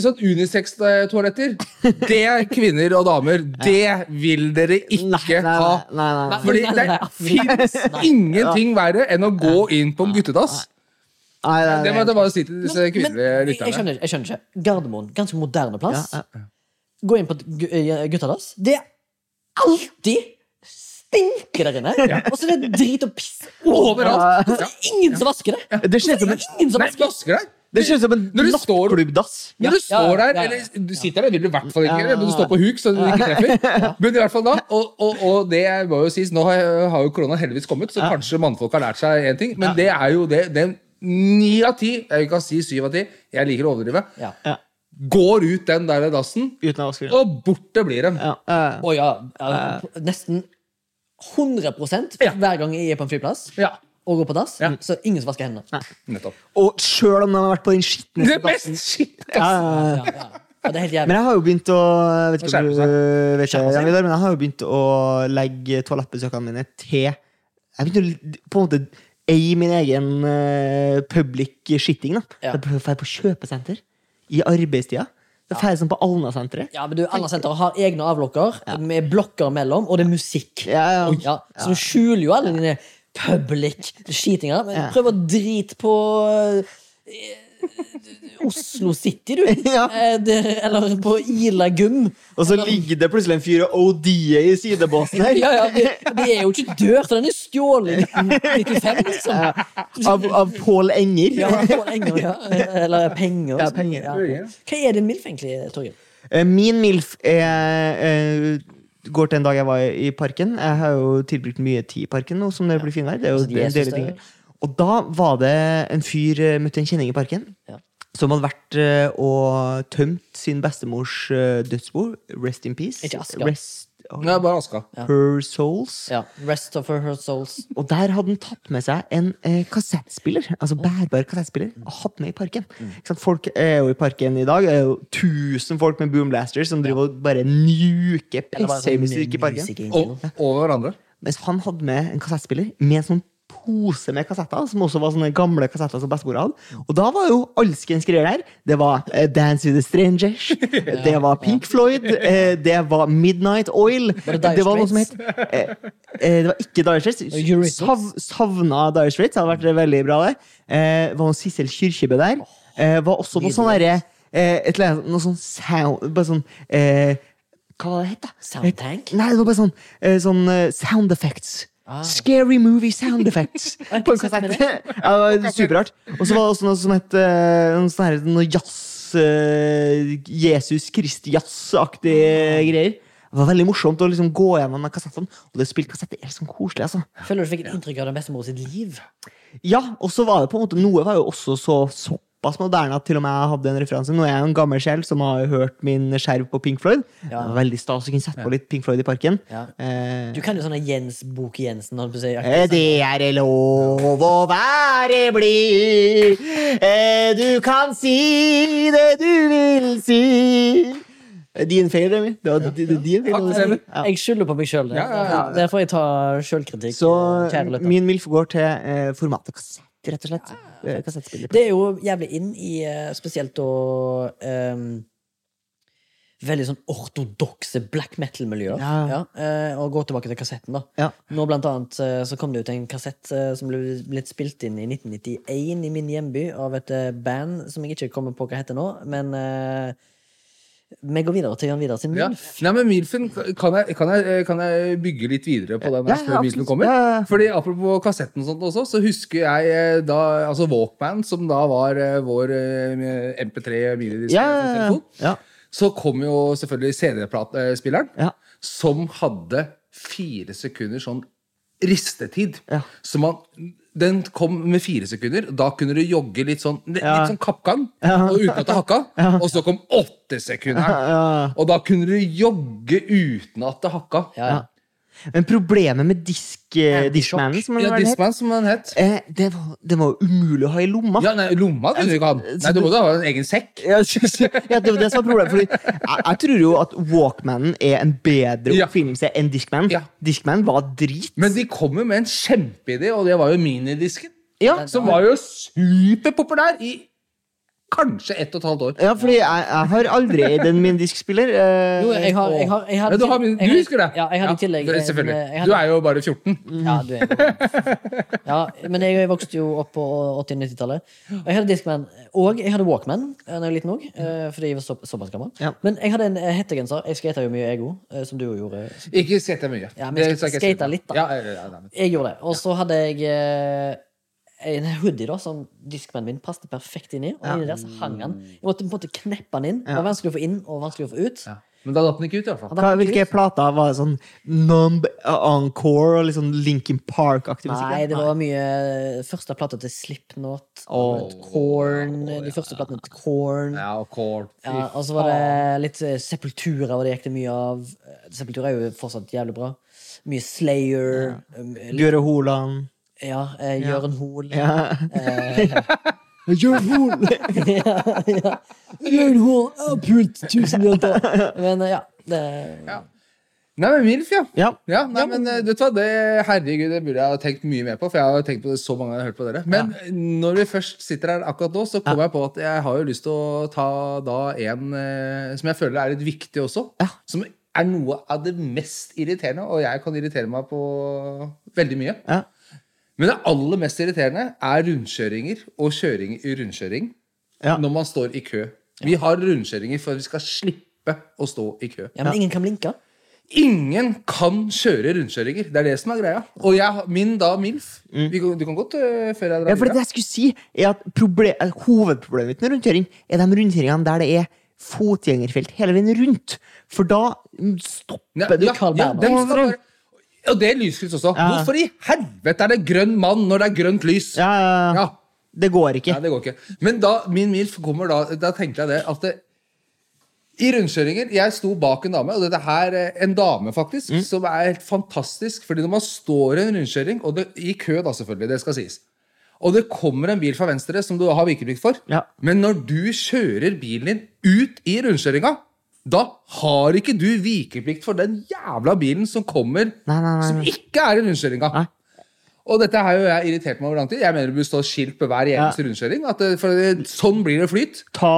Sånn Unisex-toaletter. Det, kvinner og damer, det vil dere ikke Nei, nei, ha. nei, nei, nei. Fordi det fins ingenting verre enn å gå inn på en guttedass. Nei, nei, Det må jeg bare si til disse kvinnelige lytterne. jeg, skjønner, jeg skjønner ikke. Gardermoen, ganske moderne plass. Ja, ja. Gå inn på eh, guttedass. Det er alltid stinker der inne. Og så er det drit og piss Overalt. Hvorfor er det ingen som vasker det? Det ser ut som en, er ingen som Nei, vasker det? ser ut som en Når du står- Når du Ja, står der, ja, ja. eller du sitter der, vil du i hvert fall ikke Ja, gjøre, men du står på huk, så du ikke treffer. Men i hvert fall da, og, og, og det må jo sies, nå har, har jo korona heldigvis kommet, så kanskje mannfolk har lært seg én ting, men det er jo det, det Ni av ti, jeg kan si syv av ti, jeg liker å overdrive, Ja. Ja. går ut den der dassen, Uten å og borte blir dem. Ja. Uh, oh, ja, ja. Nesten 100 Ja. hver gang jeg er på en flyplass Ja, og går på dass, Ja. så ingen som vasker hendene. Nei, Og sjøl om de har vært på den skitne shit, ja, ja, Men jeg har jo begynt å vet ikke, om du- vet ikke, men jeg har jo begynt å legge toalettbesøkene mine til Jeg begynte å på en måte eie min egen uh, public shitting. da Ja. Jeg drar på kjøpesenter i arbeidstida. Det er ferdig som på Alna-senteret. Ja, men du, Alna-senteret har egne avlukker med blokker mellom, og det er musikk. Ja, ja. Ja, så du skjuler jo alle dine public skitinger. Men Ja. prøv å drite på eh, Oslo City, du. Ja. Eh, det, eller på Ila Gym. Og så ligger det plutselig en fyr og OD-er i sidebåsen her. Ja, ja, det, det er jo ikke dør, så den er stjålet i 1995, liksom. Av, av Pål Enger. Ja, Pål Enger, ja. Eller penger. Ja, penger. Ja. Hva er din MILF, egentlig, Torgeir? Eh, Min MILF er eh, går til en dag jeg var i parken. Jeg har jo tilbrukt mye tid i parken nå som det blir finvær. Det er jo Altså, en del ting. Og da var det en fyr møtte en kjenning i parken. Ja. Som hadde vært eh, og tømt sin bestemors eh, dødsbo. Rest in peace. Ikke Aska. Rest Nei, bare aska. her souls. Ja. Rest of her souls. Og der hadde han tatt med seg en eh, kassettspiller. Altså bærbar kassettspiller. Og hatt med i parken. Ikke sant? Folk er jo i parken i dag. Det er jo tusen folk med boomblasters som driver og bare nuker Eller sånn PC-musikk i parken. Og, Og, hverandre. Mens han hadde med en kassettspiller med en sånn pose med kassetter, som også var sånne gamle kassetter som bestemor hadde. Og da var jo alskens greier der. Det var uh, Dance with the Strangers, det var Pink Floyd, uh, det var Midnight Oil. Var det Dire Det var noe som het uh, Det var ikke Dire Straits. Sav, savna Dire Straits. Hadde vært veldig bra, det. Var noe Sissel Kyrkjebø der. Var også noe sånn derre Noe sånn sound Bare sånn eh, Hva var det het? Soundtank? Nei, det var bare sånn, sånn sound effects. Ah. Scary movie sound effects. på en kassett. ja, det var superrart. Og så var det også noe som het uh, noe sånn her, noe jazz eh, Jesus Kristi-jazz-aktige greier. Det var veldig morsomt å liksom gå gjennom de kassettene. Og det å spille kassett det er liksom koselig. altså. Føler du fikk et inntrykk av den bestemor sitt liv? Ja, og så var det på en måte Noe var jo også så såpass moderne at til og med jeg hadde en referanse. Nå er jeg jo en gammel sjel som har hørt min skjerv på Pink Floyd. Det Ja. var veldig stas å kunne sette på litt Pink Floyd i parken. Ja. Eh, Du kan jo sånne Jens på å si. Eh, Det er lov å være blid. Eh, Du kan si det du vil si. Din feil, Remi. Det feil. Ja. Jeg skylder på meg sjøl. Ja, ja, ja. Der får jeg ta sjølkritikk. Så min MILF går til eh, formatet kassett, rett og slett. Ja. Kassettspiller. Det er jo jævlig inn i eh, spesielt da um, Veldig sånn ortodokse black metal-miljøer. Ja. eh, og gå tilbake til kassetten, da. Ja. Nå blant annet eh, så kom det ut en kassett eh, som ble blitt spilt inn i 1991 i min hjemby av et eh, band som jeg ikke kommer på hva heter nå, men eh, vi går videre til Jan Vidar sin Ja. Nei, men Milfen, kan jeg, kan, jeg, kan jeg bygge litt videre på den her før Milfen kommer? Ja. Fordi Apropos kassetten og sånt også, så husker jeg eh, da altså Walkman, som da var eh, vår eh, MP3 minidisk ja. ja. så kom jo selvfølgelig CD-spilleren, Ja. som hadde fire sekunder sånn ristetid. Ja. Så man, den kom med fire sekunder. Da kunne du jogge litt sånn, litt Ja. sånn kappgang, Ja. og uten at det hakka. Og så kom åtte sekunder. Ja. Og da kunne du jogge uten at det hakka. Men problemet med disk, eh. Discmanen, som den Ja, het, Discman, som den het. eh, det var, det var umulig å ha i lomma. Ja, nei, Lomma kunne du ikke ha. Nei, Du måtte ha en egen sekk. Ja, ja, det var det som var problemet. Fordi jeg, jeg tror jo at Walkmanen er en bedre Ja. oppfinnelse enn Discman. Ja. Discman var drit. Men de kom jo med en kjempeidé, og det var jo minidisken. ja, Som var jo superpopulær i kanskje ett og et halvt år. ja, fordi jeg, jeg har aldri eid en diskspiller Eh, Jo, jeg har, jeg har, jeg har, Ja, du, har, min- du husker det? Ja, jeg hadde i tillegg for- Selvfølgelig. jeg hadde- Du er jo bare 14. Ja, du er jo Ja, men jeg vokste jo opp på 80- 90-tallet. Og jeg hadde Discman, og jeg hadde Walkman da jeg var liten òg, fordi jeg var så, såpass gammel. Ja. Men jeg hadde en eh, hettegenser. Jeg skata jo mye, jeg òg, eh, som du jo gjorde. Ikke skata mye. Ja, men si. litt, da. Ja, ja, ja, ja, Jeg gjorde det. Og så hadde jeg eh, en hoodie da som diskmannen min passet perfekt inn i. Og inni der så hang han. Jeg måtte på en måte kneppe den inn. Det var vanskelig å få inn og vanskelig å få ut. ja. Men da datt den ikke ut, i hvert fall. Hva, hvilke ut. plater var det sånn Numb, Encore og liksom Linkin Park-aktig musikk? Nei, det var mye første plata til Slipknot, Åh. Korn, de første platene til Korn. Ja, og Korn Ja, og så var det litt eh, Sepultura, og det gikk det mye av. Eh, Sepultura er jo fortsatt jævlig bra. Mye Slayer. Ja. litt- Holand. Ja, eh, Jørn Hoel. Ja. Eh, ja, ja. Jørn Hoel pult tusen jenter! Men eh, ja, det Ja. Nei, men MILF, ja. Ja. Ja, nei, men du vet hva, det, Herregud, det burde jeg ha tenkt mye mer på. For jeg har tenkt på det så mange ganger. jeg har hørt på dere Men når vi først sitter her akkurat nå, så kommer jeg på at jeg har jo lyst til å ta da en eh, som jeg føler er litt viktig også. Ja. Som er noe av det mest irriterende, og jeg kan irritere meg på veldig mye. Ja. Men det aller mest irriterende er rundkjøringer og kjøring i rundkjøring Ja. når man står i kø. Vi har rundkjøringer for at vi skal slippe å stå i kø. Ja, men ingen kan blinke. Ingen kan kjøre rundkjøringer. Det er det som er greia. Og jeg, min da MILF vi kan, Du kan godt uh, før jeg drar Ja, for det jeg skulle si, er at proble eh, hovedproblemet mitt med rundkjøring er de rundkjøringene der det er fotgjengerfelt hele veien rundt. For da stopper stopper du. Carl ja, og det er lyskryss også. Ja. Hvorfor i helvete er det grønn mann når det er grønt lys? Ja, ja. Det går ikke. Nei, det går ikke. Men da min MILF kommer da Da tenkte jeg det at det, i rundkjøringer Jeg sto bak en dame, og dette her eh, en dame faktisk, Mm. som er helt fantastisk. Fordi når man står i en rundkjøring, og det, i kø, da selvfølgelig, det skal sies Og det kommer en bil fra venstre som du har vikeplikt for. Men når du kjører bilen din ut i rundkjøringa, da har ikke du vikeplikt for den jævla bilen som kommer Nei, nei, nei, som ikke er i rundkjøringa. Nei. Og dette har jo jeg irritert meg over lang tid. Jeg mener det burde stå skilt på hver eneste rundkjøring. At det, for sånn blir det flyt. Ta,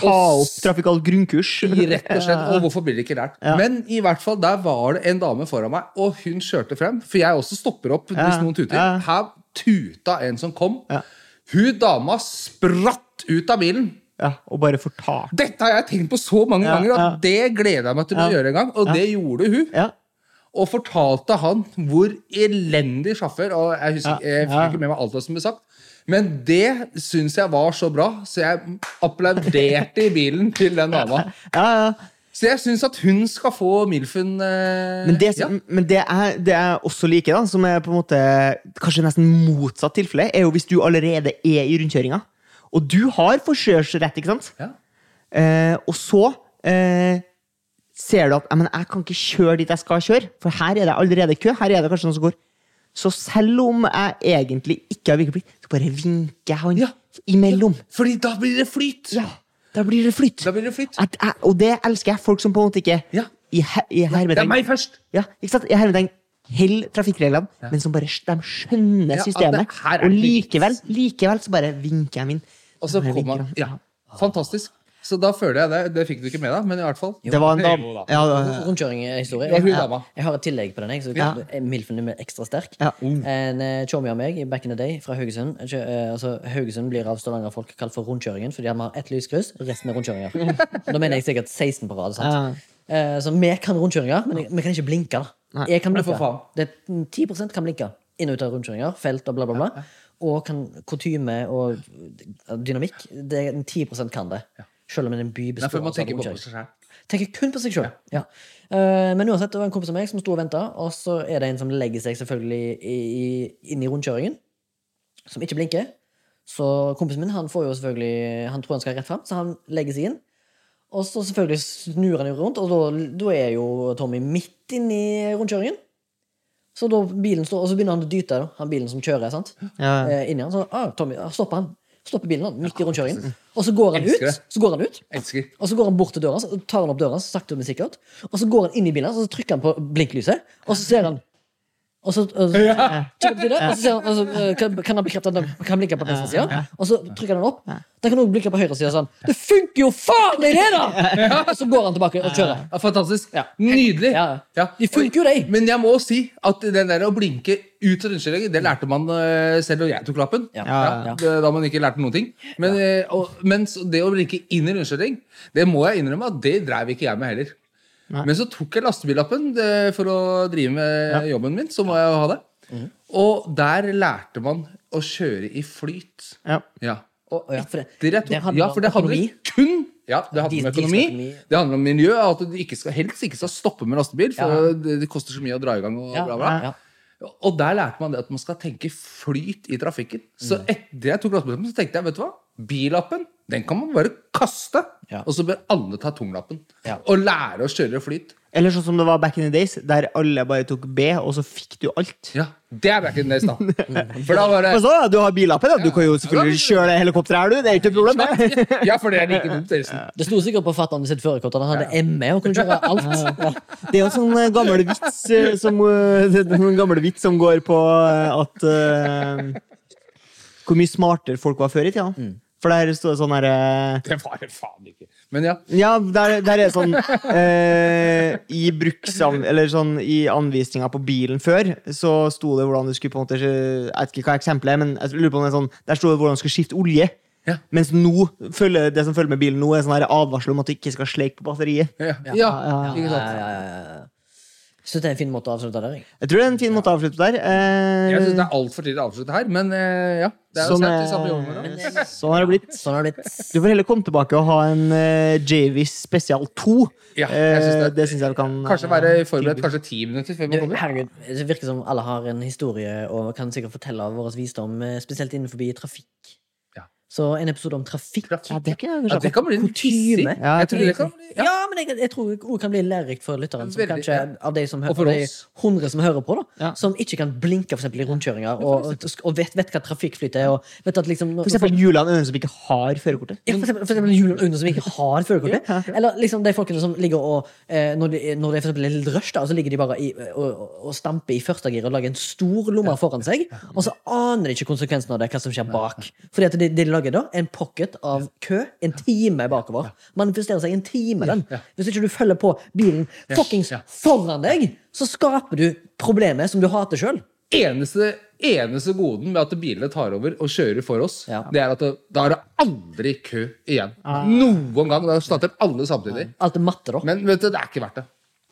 ta opp trafikalt grunnkurs. Rett og slett, og hvorfor blir det ikke lært? Ja. Men i hvert fall, der var det en dame foran meg, og hun kjørte frem. For jeg også stopper opp Ja, hvis noen tuter. ja. Her tuta en som kom. Ja. Hun dama spratt ut av bilen. Ja, og bare fortalte. Dette har jeg tenkt på så mange Ja, ganger at det gleder jeg meg til å gjøre en gang. Og det gjorde hun. Ja. Og fortalte han hvor elendig sjåfør Og jeg husker jeg fikk ikke med meg alt som ble sagt. Men det syns jeg var så bra, så jeg applauderte i bilen til den dama. ja, ja. Så jeg syns at hun skal få Milfen eh, Men, det, ja. men det, er, det jeg også liker, da, som er på en måte kanskje nesten motsatt tilfelle, er jo hvis du allerede er i rundkjøringa. Og du har forkjørsrett, ikke sant? Ja. Eh, og så eh, ser du at «Ja, men jeg kan ikke kjøre dit jeg skal kjøre, for her er det allerede kø. Her er det kanskje noen som går. Så selv om jeg egentlig ikke har vikeplikt, så bare vinker jeg han Ja. imellom. Fordi da blir det flyt! Ja. Da blir det flyt. Da blir det flyt. Jeg, og det elsker jeg. Folk som på en måte ikke Ja. i, her, i Det er meg først! ja, ikke sant? I hermetegn hell trafikkreglene, men som bare de skjønner systemet. det og likevel, likevel så bare vinker jeg min. Og så kom han han. Ja, fantastisk. Så da føler jeg det. Det fikk du ikke med deg, men i hvert fall. Det var en dam. Ja, Rundkjøringhistorie. Jeg, jeg har et tillegg på den. Jeg, så Ja. Milfen er ekstra sterk. Ja. En uh, chommy av meg back in the day fra Haugesund. Eh, altså, Haugesund blir av Stavanger-folk kalt for rundkjøringen fordi de har ett lyskryss, resten er rundkjøringer. Da mener jeg sikkert 16 på rad. sant? Ja. så vi kan rundkjøringer, men vi kan ikke blinke. da Jeg kan blinke. Det er 10 kan blinke inn og ut av rundkjøringer, felt og bla, bla, bla. Og kan kutyme og dynamikk. Det er 10 kan det. Selv om en by Nei, man av tenker seg selv. Tenker kun på seg sjøl. Ja. Eh, men uansett, det var en kompis av meg som sto og venta, og så er det en som legger seg selvfølgelig inn i rundkjøringen, som ikke blinker. Så kompisen min han får jo selvfølgelig Han tror han skal rett fram, så han legger seg inn. Og så selvfølgelig snur han jo rundt, og da, da er jo Tommy midt inni rundkjøringen. Så da bilen står, og så begynner han å dyte, da, han bilen som kjører. sant? Ja. Eh, inni han, så ah, Tommy, ah, stopper han. Stopper bilen han, midt i rundkjøringen. Og så går han Elsker ut. det. Så går han ut Elsker. og så går han bort til døra, så tar han opp døra, sakte, men sikkert. Og så går han inn i bilen, og så trykker han på blinklyset, og så ser han og så, og så, trykker det, og så ser han, og så eh, kan, kan han bekrefte at han kan blinke på venstre side. Og så trykker han opp. Da kan han også blinke på høyre side sånn. Det funker jo faen meg, det, da! Og så går han tilbake og kjører. Ja, fantastisk. Nydelig. Ja. De funker jo, de. Men jeg må si at den der å blinke ut av rundkjøringen, det lærte man eh, selv da jeg tok lappen. Ja. Ja, Ja. Da man ikke lærte noen ting. Men, eh, og, mens det å blinke inn i rundkjøring, det må jeg innrømme at det drev ikke jeg med heller. Nei. Men så tok jeg lastebillappen for å drive med jobben min. Så må jeg jo ha det. Og der lærte man å kjøre i flyt. Ja. Ja. Og, etter jeg tok, det ja, for det handler kun ja, det handler om økonomi. Det handler om miljø. At du ikke skal, helst ikke skal stoppe med lastebil, for Ja. det, det koster så mye å dra i gang. Og, Ja, bla, bla. Og der lærte man det at man skal tenke flyt i trafikken. Så Mm. etter jeg tok lastebillappen, så tenkte jeg vet du hva? Billappen den kan man bare kaste. Ja. Og så bør alle ta tunglappen. Ja. Og lære å kjøre flyt. Eller sånn som det var back in the days, der alle bare tok B, og så fikk du alt. Ja, Det er back in the days, da. For da var det Men så, du har billappen, da. Du kan jo selvfølgelig kjøre helikopter her, du. Det er ikke noe problem. det. Ja, for det er like dumt. Det sto sikkert på fatteren sitt førerkort at han hadde ME og kunne kjøre alt. Ja. Det er jo en sånn eh, gammel vits eh, som, eh, det en gammel vits som går på at uh, Hvor mye smartere folk var før i tida. For der sto det sånn herre Det var det faen ikke. Men ja. Ja, der, der er det sånn eh, I bruksan... Eller sånn i anvisninga på bilen før, så sto det hvordan du skulle på en måte Jeg vet ikke hva eksempelet er, men jeg lurer på om det er sånn Der sto det hvordan du skulle skifte olje. Ja. Mens nå, følger, det som følger med bilen nå, er sånn her advarsel om at du ikke skal sleike på batteriet. Ja, Ja. ja. ja. Ja, ja, ja, synes det er en fin måte å avslutte der. jeg. Jeg tror det er en fin måte å avslutte der. Eh, Jeg syns det er altfor tidlig å avslutte her, men eh, ja. Det er jo Sånn, sent i eh, samme jobben. Men, eh, sånn har det blitt. Sånn har det blitt. Du får heller komme tilbake og ha en uh, Javis spesial 2. Ja, jeg synes Eh, det. det syns jeg kan Kanskje være forberedt kanskje ti minutter før man kommer. herregud, Det virker som alle har en historie og kan sikkert fortelle av vår visdom, eh, spesielt innenfor trafikk. Så en episode om trafikk. Trafikk. Ja, det kan Ja, det kan bli. Kutyme. Ja, Jeg tror det kan bli Ja, ja. men jeg, jeg tror det kan bli lærerikt for lytteren. Som kanskje. Av de som hører, de hundre som hører på, da som ikke kan blinke for eksempel, i rundkjøringer, og, og, vet, vet hva trafikkflyt er. Og vet at liksom, For eksempel Julian Øyne som ikke har førerkortet. ja, for eksempel, for eksempel Julian Aune som ikke har førerkortet. Eller liksom de folkene som ligger og eh, Når det er for eksempel litt rush, da, så ligger de bare i, og, og stamper i første gir og lager en stor lomme foran seg, og så aner de ikke konsekvensen av det, hva som skjer bak. Fordi at de, de lager da en pocket av kø en time bakover. Manifesterer seg en time, den. Hvis ikke du følger på bilen fuckings foran deg, så skaper du problemet som du hater sjøl. Eneste, eneste goden med at bilene tar over og kjører for oss, Ja. det er at det, da er det aldri kø igjen. Noen gang. Da starter alle samtidig. Alt er matte, da. Men vet du, det er ikke verdt det.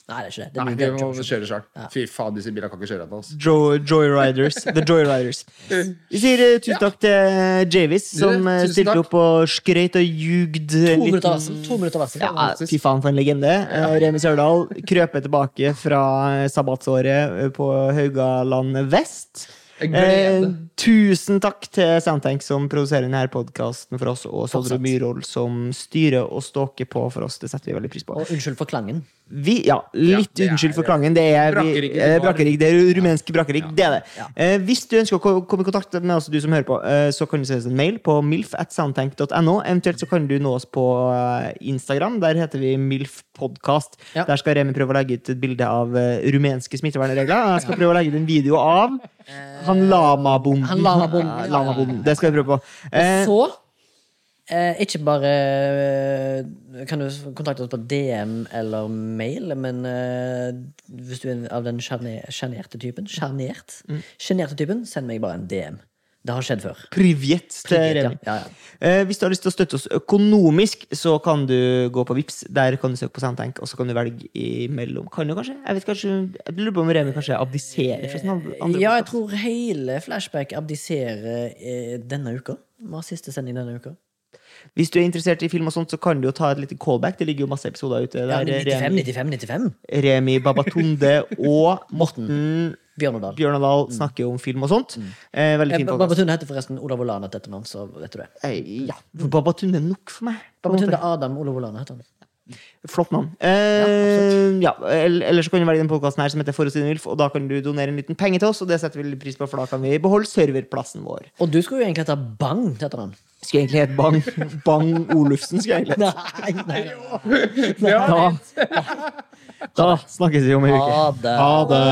Nei, det er ikke det. det, er Nei, vi må kjøre sjøl. Fy faen, disse bilene kan ikke kjøre etter Altså. Joy, Joyriders. The Joyriders. Vi sier uh, tusen takk til Javis, som uh, stilte takk. opp og skrøt og ljugd. To minutter liten- varsel. To minutter. Ja, fy faen, for en legende. Eh, Remi Sørdal krøper tilbake fra eh, sabbatsåret eh, på Haugaland vest. Eh, tusen takk til Soundtank som produserer denne podkasten for oss, og Sondre. Myhrvold som styrer og stalker på for oss. Det setter vi veldig pris på. Og unnskyld for klangen. Vi, ja, litt ja, er- unnskyld for klangen. Det er, vi, Brakerigg i eh, bar. Det er rumensk brakerigg. Det er det. Ja. Eh, hvis du ønsker å komme i kontakt med oss, du som hører på, eh, så kan du sende oss en mail på milf at soundtank.no. Eventuelt så kan du nå oss på eh, Instagram. Der heter vi milfpodkast. Ja. Der skal Remi prøve å legge ut et bilde av eh, rumenske smittevernregler. Jeg skal prøve å legge ut en video av han lamabonden. Han lamabonden, Ja. Det skal vi prøve på. Eh, Og så eh, ikke bare eh, kan du kontakte oss på DM eller mail, men eh, hvis du er av den sjerne- sjenerte typen Sjenert? Mm. Typen, send meg bare en DM. Det har skjedd før. Privet til Ja, Remi. ja, ja. Eh, hvis du har lyst til å støtte oss økonomisk, så kan du gå på Vips Der kan du søke på Soundtank, og så kan du velge imellom. Kan du kanskje? Jeg vet kanskje Jeg lurer på om Remi kanskje abdiserer fra sin andre Ja, jeg tror hele Flashback abdiserer eh, denne uka. Vi har siste sending denne uka. Hvis du er interessert i film og sånt, så kan du jo ta et lite callback. Det ligger jo masse episoder ute. Ja, 95, 95, 95. Remi Babatunde og Morten Bjørnodal. Bjørnadal snakker jo om film og sånt. Eh, veldig Eh, fin podcast. Babatunde heter forresten Olav Olana til etternavn, så vet du det. Eh, ja, for Babatunde er nok for meg. Babatunde Adam Olav Olana heter han. Flott navn. Eh, ja, ja, Eller så kan du velge den podkasten her som heter For mildt, og da kan du donere en liten penge til oss, og det setter vi pris på, for da kan vi beholde serverplassen vår. Og du skulle jo egentlig hete Bang til etternavn. Skulle egentlig hete Bang Bang Olufsen. Skulle jeg egentlig Nei, Nei, nei. Da, da snakkes vi om en uke. Ha det. Ha det.